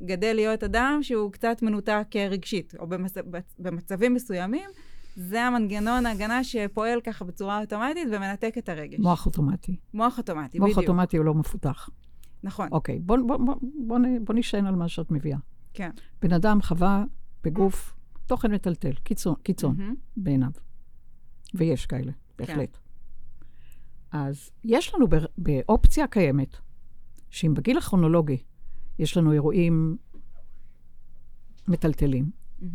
S1: גדל להיות אדם שהוא קצת מנותק רגשית, או במצ... במצבים מסוימים, זה המנגנון ההגנה שפועל ככה בצורה אוטומטית ומנתק את הרגש.
S2: מוח אוטומטי.
S1: מוח אוטומטי,
S2: מוח בדיוק. מוח אוטומטי הוא לא מפותח.
S1: נכון.
S2: אוקיי, בוא, בוא, בוא, בוא, בוא נשען על מה שאת מביאה.
S1: כן.
S2: בן אדם חווה בגוף תוכן מטלטל, קיצון, קיצון mm-hmm. בעיניו. ויש כאלה, בהחלט. כן. אז יש לנו באופציה קיימת, שאם בגיל הכרונולוגי יש לנו אירועים מטלטלים, mm-hmm.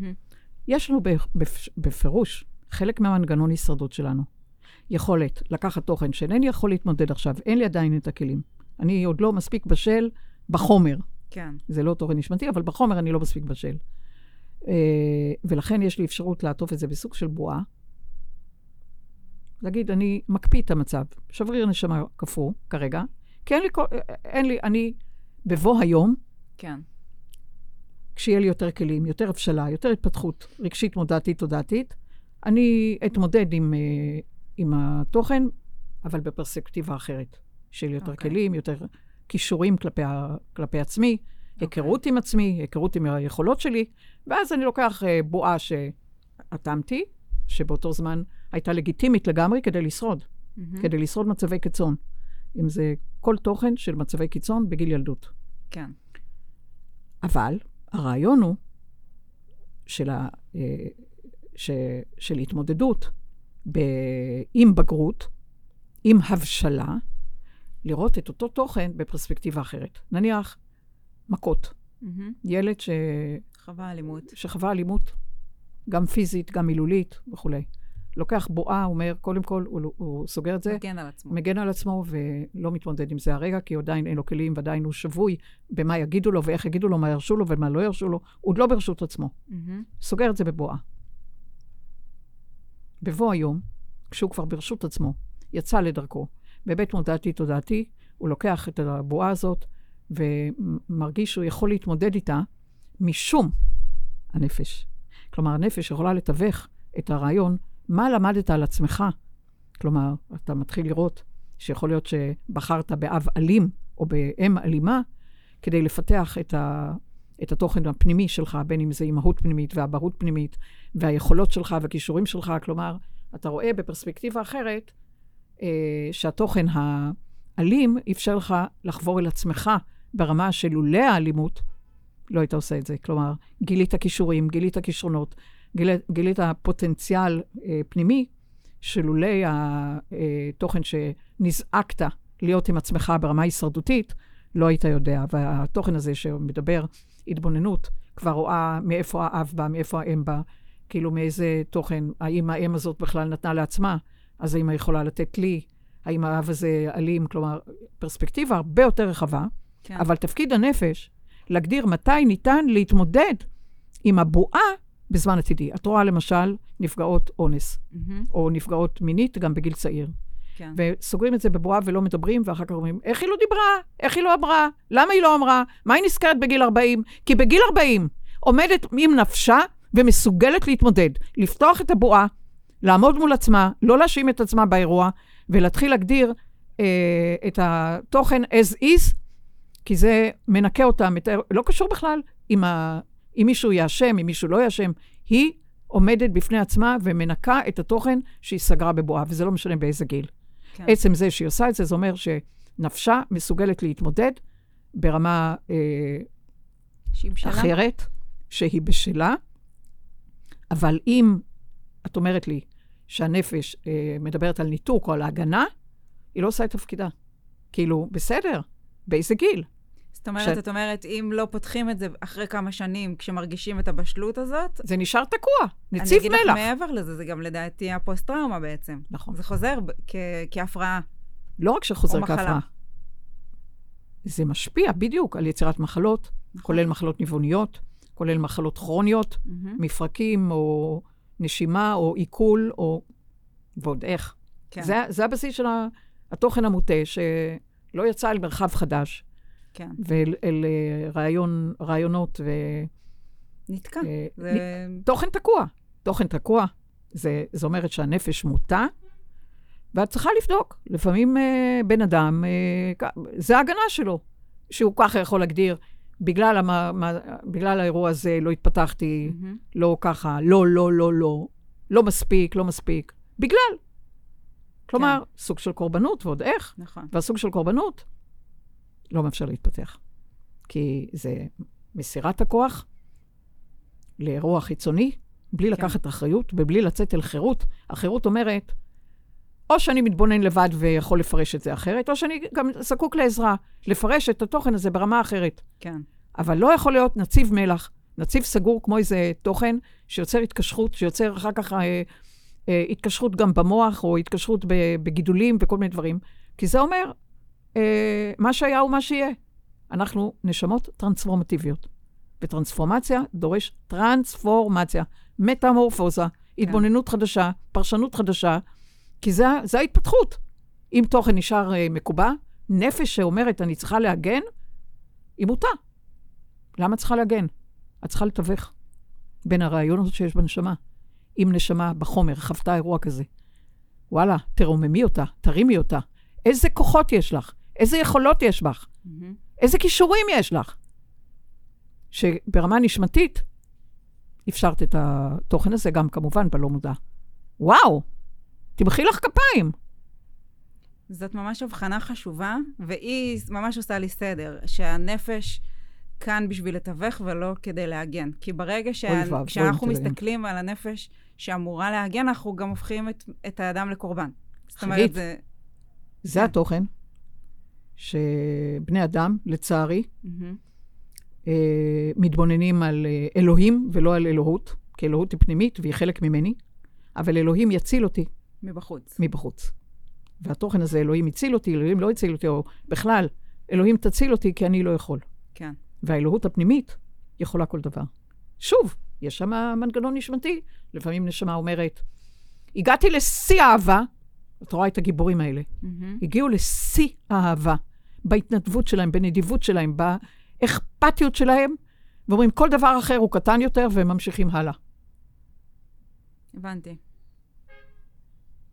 S2: יש לנו בפירוש חלק מהמנגנון הישרדות שלנו. יכולת לקחת תוכן שאינני יכול להתמודד עכשיו, אין לי עדיין את הכלים. אני עוד לא מספיק בשל בחומר.
S1: כן.
S2: זה לא תוכן נשמתי, אבל בחומר אני לא מספיק בשל. אה, ולכן יש לי אפשרות לעטוף את זה בסוג של בועה. להגיד, אני מקפיא את המצב. שבריר נשמה קפוא כרגע, כי אין לי, אין לי, אני בבוא היום,
S1: כן.
S2: כשיהיה לי יותר כלים, יותר הבשלה, יותר התפתחות רגשית, מודעתית, תודעתית, אני אתמודד עם, אה, עם התוכן, אבל בפרספקטיבה אחרת. של יותר okay. אוקיי. כלים, יותר כישורים כלפי, כלפי עצמי, okay. אוקיי. היכרות עם עצמי, היכרות עם היכולות שלי, ואז אני לוקח uh, בועה שאטמתי, שבאותו זמן הייתה לגיטימית לגמרי כדי לשרוד, mm-hmm. כדי לשרוד מצבי קיצון. אם זה כל תוכן של מצבי קיצון בגיל ילדות.
S1: כן.
S2: אבל הרעיון הוא של, ה, אה, ש, של התמודדות ב, עם בגרות, עם הבשלה, לראות את אותו תוכן בפרספקטיבה אחרת. נניח, מכות. Mm-hmm. ילד ש...
S1: חווה אלימות.
S2: שחווה אלימות, גם פיזית, גם מילולית וכולי. לוקח בועה, אומר, קודם כל, הוא, הוא סוגר את זה,
S1: מגן על עצמו.
S2: מגן על עצמו ולא מתמודד עם זה הרגע, כי עדיין אין לו כלים ועדיין הוא שבוי במה יגידו לו ואיך יגידו לו, מה ירשו לו ומה לא ירשו לו, הוא עוד לא ברשות עצמו.
S1: מהמם.
S2: סוגר את זה בבועה. בבוא היום, כשהוא כבר ברשות עצמו, יצא לדרכו, בבית מודעתי תודעתי, הוא לוקח את הבועה הזאת ומרגיש שהוא יכול להתמודד איתה משום הנפש. כלומר, הנפש יכולה לתווך את הרעיון, מה למדת על עצמך. כלומר, אתה מתחיל לראות שיכול להיות שבחרת באב אלים או באם אלימה, כדי לפתח את, ה, את התוכן הפנימי שלך, בין אם זה אימהות פנימית ואבהות פנימית, והיכולות שלך והכישורים שלך. כלומר, אתה רואה בפרספקטיבה אחרת, שהתוכן האלים אפשר לך לחבור אל עצמך ברמה של לולא האלימות, לא היית עושה את זה. כלומר, גילית כישורים, גילית כישרונות, גילית, גילית פוטנציאל אה, פנימי, שלולא התוכן שנזעקת להיות עם עצמך ברמה הישרדותית, לא היית יודע. והתוכן הזה שמדבר התבוננות, כבר רואה מאיפה האב בא, מאיפה האם בא, כאילו מאיזה תוכן, האם האם הזאת בכלל נתנה לעצמה, אז האמא יכולה לתת לי, האם האב הזה אלים, כלומר, פרספקטיבה הרבה יותר רחבה,
S1: כן.
S2: אבל תפקיד הנפש, להגדיר מתי ניתן להתמודד עם הבועה בזמן עתידי. את רואה למשל נפגעות אונס,
S1: מהמם.
S2: או נפגעות מינית גם בגיל צעיר.
S1: כן.
S2: וסוגרים את זה בבועה ולא מדברים, ואחר כך אומרים, איך היא לא דיברה? איך היא לא אמרה? למה היא לא אמרה? מה היא נזכרת בגיל 40? כי בגיל 40 עומדת עם נפשה ומסוגלת להתמודד, לפתוח את הבועה, לעמוד מול עצמה, לא להאשים את עצמה באירוע, ולהתחיל להגדיר אה, את התוכן as is, כי זה מנקה אותה, מתאר, לא קשור בכלל אם, ה, אם מישהו יאשם, אם מישהו לא יאשם. היא עומדת בפני עצמה ומנקה את התוכן שהיא סגרה בבועה, וזה לא משנה באיזה גיל.
S1: כן.
S2: עצם זה שהיא עושה את זה, זה אומר שנפשה מסוגלת להתמודד ברמה אה,
S1: שהיא בשלה.
S2: אחרת, שהיא בשלה, אבל אם את אומרת לי שהנפש אה, מדברת על ניתוק או על ההגנה, היא לא עושה את תפקידה. כאילו, בסדר, באיזה גיל?
S1: זאת אומרת,
S2: ש-
S1: את אומרת, אם לא פותחים את זה אחרי כמה שנים, כשמרגישים את הבשלות הזאת,
S2: זה נשאר תקוע,
S1: אני
S2: נציב
S1: אגיד לך
S2: מלח.
S1: מעבר לזה, זה גם לדעתי הפוסט-טראומה בעצם.
S2: נכון.
S1: זה חוזר כ- כהפרעה.
S2: לא רק שחוזר. כהפרעה, זה משפיע בדיוק על יצירת מחלות,
S1: נכון.
S2: כולל מחלות ניווניות, כולל מחלות כרוניות,
S1: מהמם.
S2: מפרקים או נשימה או עיכול או... ועוד איך.
S1: כן,
S2: זה, זה הבסיס של התוכן המוטה, שלא יצא אל מרחב חדש,
S1: כן.
S2: ואל אל, אה, רעיון, רעיונות
S1: נתקע.
S2: אה,
S1: זה...
S2: ותוכן תקוע. תוכן תקוע, זה, זה אומרת שהנפש מוטה, ואת צריכה לבדוק. לפעמים אה, בן אדם, אה, זה ההגנה שלו, שהוא ככה יכול להגדיר, בגלל, המה, מה, בגלל האירוע הזה לא התפתחתי,
S1: מהמם.
S2: לא ככה, לא, לא, לא, לא, לא מספיק, לא מספיק, בגלל. כלומר, סוג של קורבנות, ועוד איך.
S1: נכון.
S2: והסוג של קורבנות לא מאפשר להתפתח. כי זה מסירת הכוח לאירוע חיצוני, בלי
S1: כן.
S2: לקחת אחריות ובלי לצאת אל חירות. החירות אומרת, או שאני מתבונן לבד ויכול לפרש את זה אחרת, או שאני גם זקוק לעזרה, לפרש את התוכן הזה ברמה אחרת.
S1: כן.
S2: אבל לא יכול להיות נציב מלח, נציב סגור כמו איזה תוכן שיוצר התקשרות, שיוצר אחר כך אה, אה, התקשרות גם במוח, או התקשרות בגידולים וכל מיני דברים. כי זה אומר, אה, מה שהיה הוא מה שיהיה. אנחנו נשמות טרנספורמטיביות. וטרנספורמציה דורש טרנספורמציה, מטמורפוזה, התבוננות חדשה, פרשנות חדשה, כי זה, זה ההתפתחות. אם תוכן נשאר אה, מקובע, נפש שאומרת, אני צריכה להגן, היא מוטה. למה צריכה להגן? את צריכה לתווך בין הרעיונות שיש בנשמה. אם נשמה בחומר חוותה אירוע כזה, וואלה, תרוממי אותה, תרימי אותה. איזה כוחות יש לך? איזה יכולות יש בך?
S1: מהמם.
S2: איזה כישורים יש לך? שברמה נשמתית אפשרת את התוכן הזה, גם כמובן בלא מודע. וואו, תמחאי לך כפיים.
S1: זאת ממש הבחנה חשובה, והיא ממש עושה לי סדר, שהנפש כאן בשביל לתווך ולא כדי להגן. כי ברגע
S2: תדעים.
S1: מסתכלים על הנפש שאמורה להגן, אנחנו גם הופכים את, את האדם לקורבן. זאת אומרת. זה...
S2: זה
S1: כן.
S2: התוכן שבני אדם, לצערי. אה, מתבוננים על אה, אלוהים ולא על אלוהות, כי אלוהות היא פנימית והיא חלק ממני. אבל אלוהים יציל אותי
S1: מבחוץ.
S2: מבחוץ. והתוכן הזה, אלוהים הציל אותי, אלוהים לא הציל אותי, או בכלל, אלוהים תציל אותי כי אני לא יכול.
S1: כן.
S2: והאלוהות הפנימית יכולה כל דבר. שוב, יש שם מנגנון נשמתי. לפעמים נשמה אומרת, הגעתי לשיא האהבה, את רואה את הגיבורים האלה,
S1: מהמם.
S2: הגיעו לשיא האהבה, בהתנדבות שלהם, בנדיבות שלהם, באכפתיות שלהם, ואומרים, כל דבר אחר הוא קטן יותר, והם ממשיכים הלאה.
S1: הבנתי.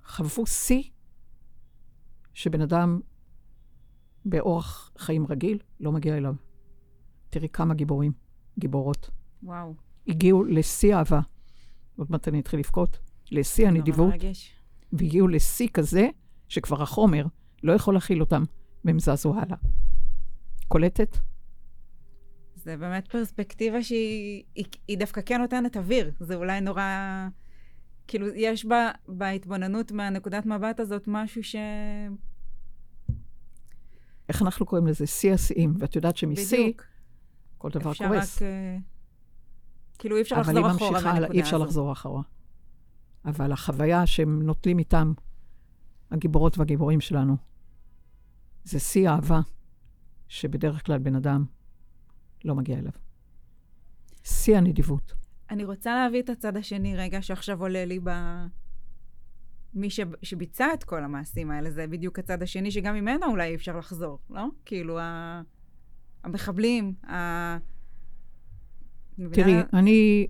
S2: חוו שיא שבן אדם באורח חיים רגיל לא מגיע אליו. תראי כמה גיבורים, גיבורות,
S1: וואו.
S2: הגיעו לשיא האהבה. עוד מעט אני אתחיל לבכות. לשיא הנדיבות. והגיעו לשיא כזה, שכבר החומר לא יכול להכיל אותם, והם זזו הלאה. קולטת?
S1: זה באמת פרספקטיבה שהיא היא, היא דווקא כן נותנת אוויר. זה אולי נורא... כאילו, יש בה, בהתבוננות מהנקודת מבט הזאת משהו ש...
S2: איך אנחנו קוראים לזה? שיא השיאים. ואת יודעת שמשיא. כל דבר
S1: אפשר
S2: קורס.
S1: רק... אה, כאילו, אי אפשר
S2: אבל
S1: לחזור אחורה
S2: ממשיכה הלאה,
S1: מהנקודה
S2: אי אפשר. לחזור אחורה. אבל החוויה שהם נוטלים איתם, הגיבורות והגיבורים שלנו, זה שיא אהבה שבדרך כלל בן אדם לא מגיע אליו. שיא הנדיבות.
S1: אני רוצה להביא את הצד השני רגע, שעכשיו עולה לי ב... מי ש... שביצע את כל המעשים האלה, זה בדיוק הצד השני, שגם ממנו אולי אי אפשר לחזור, לא? כאילו, ה... המחבלים, ה... מבינה?
S2: תראי, אני,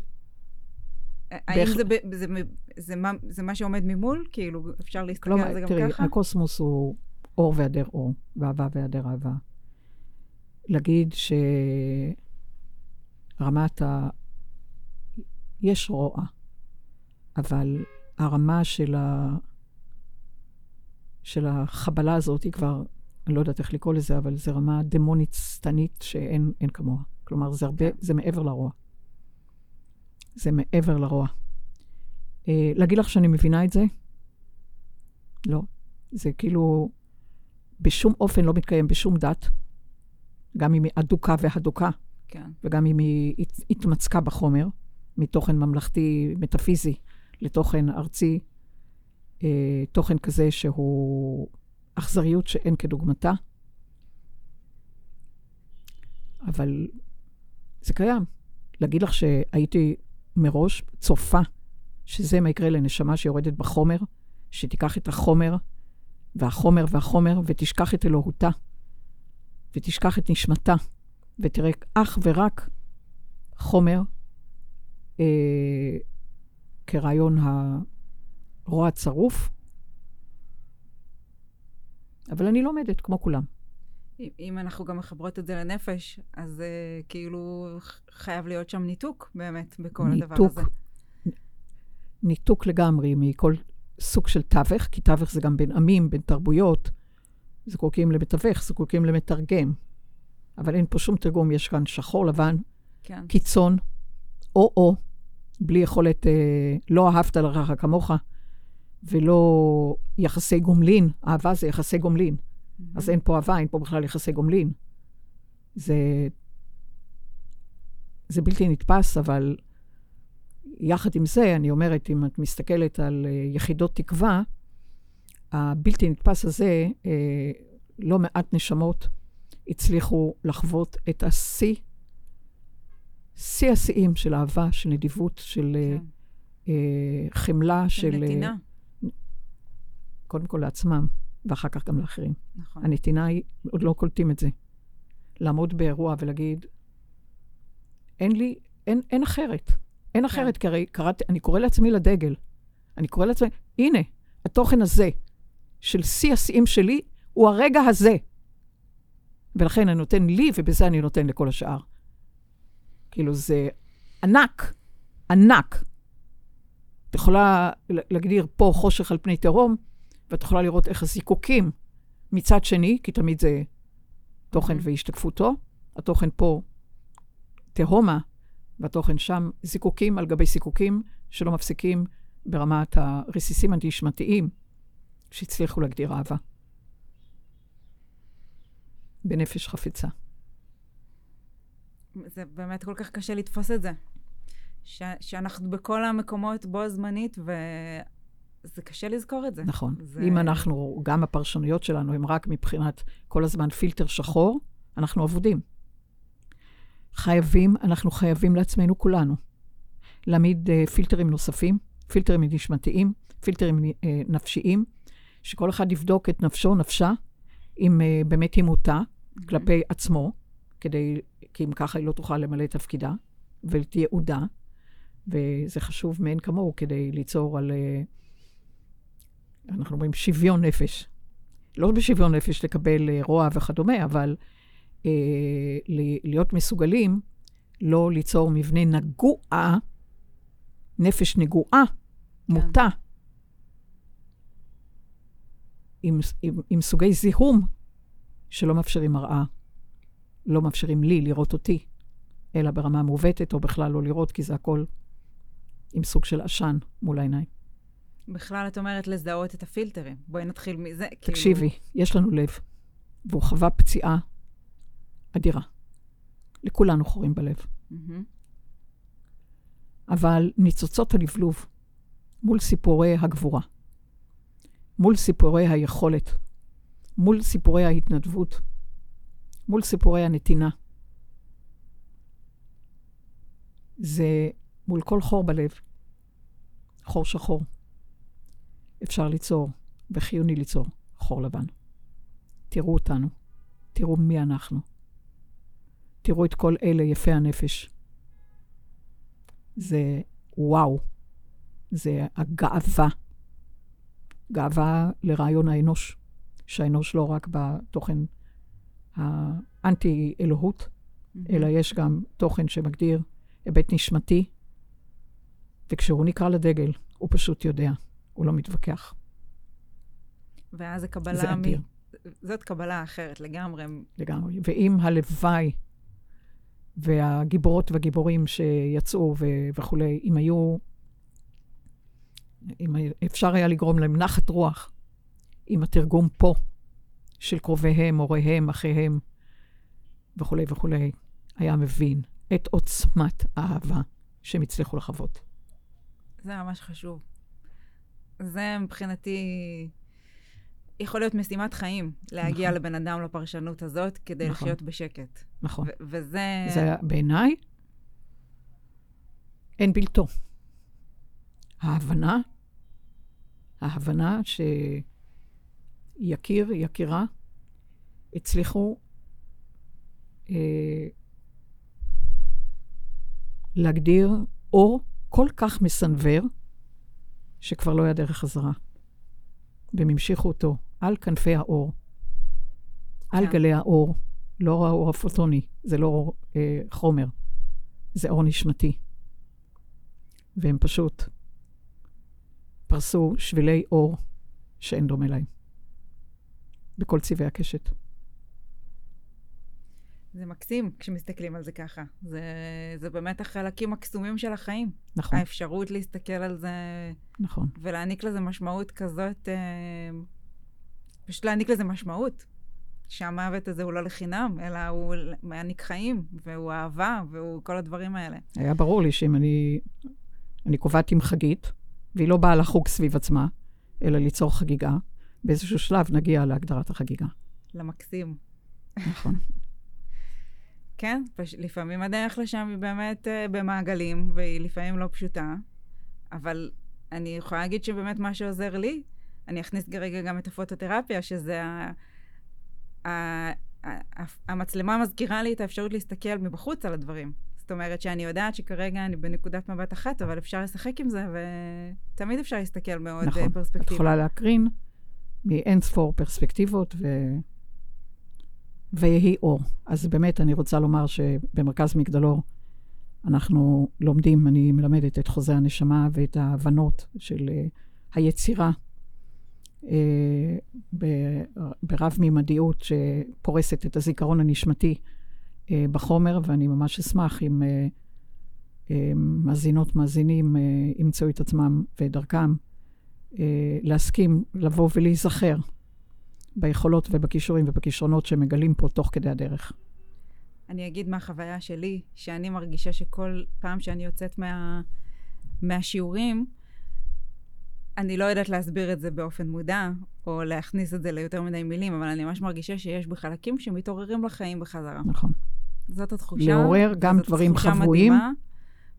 S1: האם
S2: בהח-
S1: זה, ב... זה, מ- זה, מה... זה מה שעומד ממול? כאילו, אפשר להסתכל
S2: כלומר,
S1: על זה גם
S2: תראי,
S1: ככה?
S2: הקוסמוס הוא אור והיעדר אור, ואהבה והיעדר אהבה. להגיד שרמת ה... יש רוע, אבל הרמה של, ה... של החבלה הזאת היא כבר, אני לא יודעת איך לקרוא לזה, אבל זו רמה דמונית שטנית שאין אין כמוה. כלומר, זה הרבה, זה מעבר לרוע. זה מעבר לרוע. אה, להגיד לך שאני מבינה את זה? לא. זה כאילו בשום אופן לא מתקיים בשום דת, גם אם היא אדוקה והדוקה,
S1: כן.
S2: וגם אם היא הת- התמצקה בחומר, מתוכן ממלכתי מטאפיזי לתוכן ארצי, אה, תוכן כזה שהוא אכזריות שאין כדוגמתה. אבל זה קיים. להגיד לך שהייתי מראש צופה שזה מה יקרה לנשמה שיורדת בחומר, שתיקח את החומר והחומר והחומר ותשכח את אלוהותה, ותשכח את נשמתה, ותראה אך ורק חומר אה, כרעיון הרוע הצרוף. אבל אני לומדת, כמו כולם.
S1: אם- אנחנו גם מחברות את זה לנפש, אז uh, כאילו חייב להיות שם ניתוק באמת בכל הדבר
S2: ניתוק.
S1: הזה.
S2: ניתוק לגמרי מכל סוג של תווך, כי תווך זה גם בין עמים, בין תרבויות. זקוקים למתווך, זקוקים למתרגם. אבל אין פה שום תרגום, יש כאן שחור לבן,
S1: כן.
S2: קיצון, או-או, בלי יכולת, אה, לא אהבת לרעך כמוך, ולא יחסי גומלין. אהבה זה יחסי גומלין. אז אין פה אהבה, אין פה בכלל יחסי גומלין. זה, זה בלתי נתפס, אבל יחד עם זה, אני אומרת, אם את מסתכלת על אה, יחידות תקווה, הבלתי נתפס הזה, אה, לא מעט נשמות הצליחו לחוות את השיא, שיא השיאים של אהבה, של נדיבות, של אה,
S1: כן.
S2: אה, חמלה,
S1: של
S2: של... אה,
S1: נתינה.
S2: קודם כל לעצמם, ואחר כך גם לאחרים.
S1: נכון.
S2: הנתינה היא, עוד לא קולטים את זה. לעמוד באירוע ולהגיד, אין לי, אין, אין אחרת. אין אחרת, כי הרי קראתי, אני קורא לעצמי לדגל. אני קורא לעצמי, הנה, התוכן הזה של שיא השיאים שלי הוא הרגע הזה. ולכן אני נותן לי, ובזה אני נותן לכל השאר. כאילו, זה ענק, ענק. את יכולה להגדיר פה חושך על פני תהום, ואת יכולה לראות איך הזיקוקים מצד שני, כי תמיד זה תוכן
S1: Mhm.
S2: והשתקפותו, התוכן פה תהומה, והתוכן שם זיקוקים על גבי זיקוקים שלא מפסיקים ברמת הרסיסים הנשמתיים שהצליחו להגדיר אהבה. בנפש חפצה.
S1: זה באמת כל כך קשה לתפוס את זה. ש- שאנחנו בכל המקומות בו זמנית, וזה קשה לזכור את זה.
S2: נכון.
S1: זה...
S2: אם אנחנו, גם הפרשנויות שלנו הן רק מבחינת כל הזמן פילטר שחור, אנחנו אבודים. חייבים, אנחנו חייבים לעצמנו כולנו להעמיד uh, פילטרים נוספים, פילטרים נשמתיים, פילטרים uh, נפשיים, שכל אחד יבדוק את נפשו, נפשה, אם uh, באמת היא מוטה
S1: Mm-hmm.
S2: כלפי עצמו, כדי, כי אם ככה היא לא תוכל למלא את תפקידה, ותהיה עודה, וזה חשוב מאין כמוהו כדי ליצור על, uh, אנחנו אומרים, שוויון נפש. לא בשוויון נפש לקבל uh, רוע וכדומה, אבל uh, להיות מסוגלים לא ליצור מבנה נגוע, נפש נגועה, מוטה, עם, עם, עם סוגי זיהום שלא מאפשרים מראה, לא מאפשרים לי לראות אותי, אלא ברמה מעוותת, או בכלל לא לראות, כי זה הכל עם סוג של עשן מול העיניים.
S1: בכלל, את אומרת לזהות את הפילטרים. בואי נתחיל מזה.
S2: תקשיבי, כאילו... יש לנו לב, והוא חווה פציעה אדירה. לכולנו חורים בלב.
S1: Mm-hmm.
S2: אבל ניצוצות הלבלוב מול סיפורי הגבורה, מול סיפורי היכולת, מול סיפורי ההתנדבות, מול סיפורי הנתינה. זה מול כל חור בלב, חור שחור. אפשר ליצור, וחיוני ליצור, חור לבן. תראו אותנו, תראו מי אנחנו. תראו את כל אלה יפי הנפש. זה וואו, זה הגאווה. גאווה לרעיון האנוש, שהאנוש לא רק בתוכן האנטי-אלוהות, mm-hmm. אלא יש גם תוכן שמגדיר היבט נשמתי, וכשהוא נקרא לדגל, הוא פשוט יודע, הוא לא מתווכח.
S1: ואז זה קבלה...
S2: זה אדיר.
S1: מ... זאת קבלה אחרת לגמרי.
S2: לגמרי. ואם הלוואי והגיבורות והגיבורים שיצאו ו- וכולי, אם היו, אם אפשר היה לגרום להם נחת רוח עם התרגום פה של קרוביהם, הוריהם, אחיהם וכולי וכולי, היה מבין את עוצמת האהבה שהם הצליחו לחוות.
S1: זה ממש חשוב. זה מבחינתי יכול להיות משימת חיים, להגיע נכון. לבן אדם לפרשנות הזאת כדי נכון. לחיות בשקט.
S2: נכון.
S1: ו- וזה...
S2: זה בעיניי, אין בלתו. ההבנה, ההבנה שיקיר, יקירה, הצליחו אה, להגדיר אור כל כך מסנוור, שכבר לא היה דרך חזרה. והם המשיכו אותו על כנפי האור, על
S1: כן.
S2: גלי האור, לא האור הפוטוני, זה לא אור אה, חומר, זה אור נשמתי. והם פשוט פרסו שבילי אור שאין דומה להם, בכל צבעי הקשת.
S1: זה מקסים כשמסתכלים על זה ככה. זה, זה באמת החלקים הקסומים של החיים.
S2: נכון.
S1: האפשרות להסתכל על זה...
S2: נכון.
S1: ולהעניק לזה משמעות כזאת, אה, פשוט להעניק לזה משמעות. שהמוות הזה הוא לא לחינם, אלא הוא מעניק חיים, והוא אהבה, והוא כל הדברים האלה.
S2: היה ברור לי שאם אני, אני קובעת עם חגית, והיא לא באה לחוג סביב עצמה, אלא ליצור חגיגה, באיזשהו שלב נגיע להגדרת החגיגה.
S1: למקסים.
S2: נכון.
S1: כן, פש... לפעמים הדרך לשם היא באמת uh, במעגלים, והיא לפעמים לא פשוטה, אבל אני יכולה להגיד שבאמת מה שעוזר לי, אני אכניס כרגע גם את הפוטותרפיה, שזה ה... ה... המצלמה מזכירה לי את האפשרות להסתכל מבחוץ על הדברים. זאת אומרת שאני יודעת שכרגע אני בנקודת מבט אחת, אבל אפשר לשחק עם זה, ותמיד אפשר להסתכל מעוד
S2: נכון.
S1: פרספקטיבה.
S2: את יכולה להקרין מאין ספור פרספקטיבות, ו... ויהי אור. אז באמת, אני רוצה לומר שבמרכז מגדלור אנחנו לומדים, אני מלמדת את חוזה הנשמה ואת ההבנות של uh, היצירה uh, ברב-מימדיות שפורסת את הזיכרון הנשמתי uh, בחומר, ואני ממש אשמח אם מאזינות, מאזינים ימצאו את עצמם ואת דרכם uh, להסכים לבוא ולהיזכר ביכולות ובכישורים ובכישרונות שמגלים פה תוך כדי הדרך.
S1: אני אגיד מהחוויה שלי, שאני מרגישה שכל פעם שאני יוצאת מה, מהשיעורים, אני לא יודעת להסביר את זה באופן מודע, או להכניס את זה ליותר מדי מילים, אבל אני ממש מרגישה שיש בחלקים שמתעוררים לחיים בחזרה.
S2: נכון.
S1: זאת התחושה.
S2: לעורר גם דברים חבויים.
S1: מדהימה,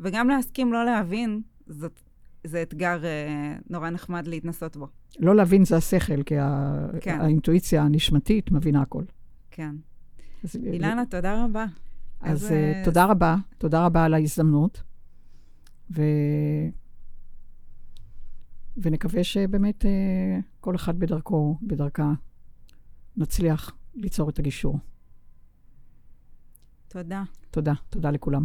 S1: וגם להסכים לא להבין, זאת, זה אתגר אה, נורא נחמד להתנסות בו.
S2: לא להבין זה השכל, כי ה...
S1: כן.
S2: האינטואיציה הנשמתית מבינה הכל.
S1: כן.
S2: אז,
S1: אילנה, תודה רבה.
S2: אז
S1: איזה-
S2: אה, תודה רבה, תודה רבה על ההזדמנות, ו... ונקווה שבאמת אה, כל אחד בדרכו, בדרכה, נצליח ליצור את הגישור.
S1: תודה.
S2: תודה, תודה לכולם.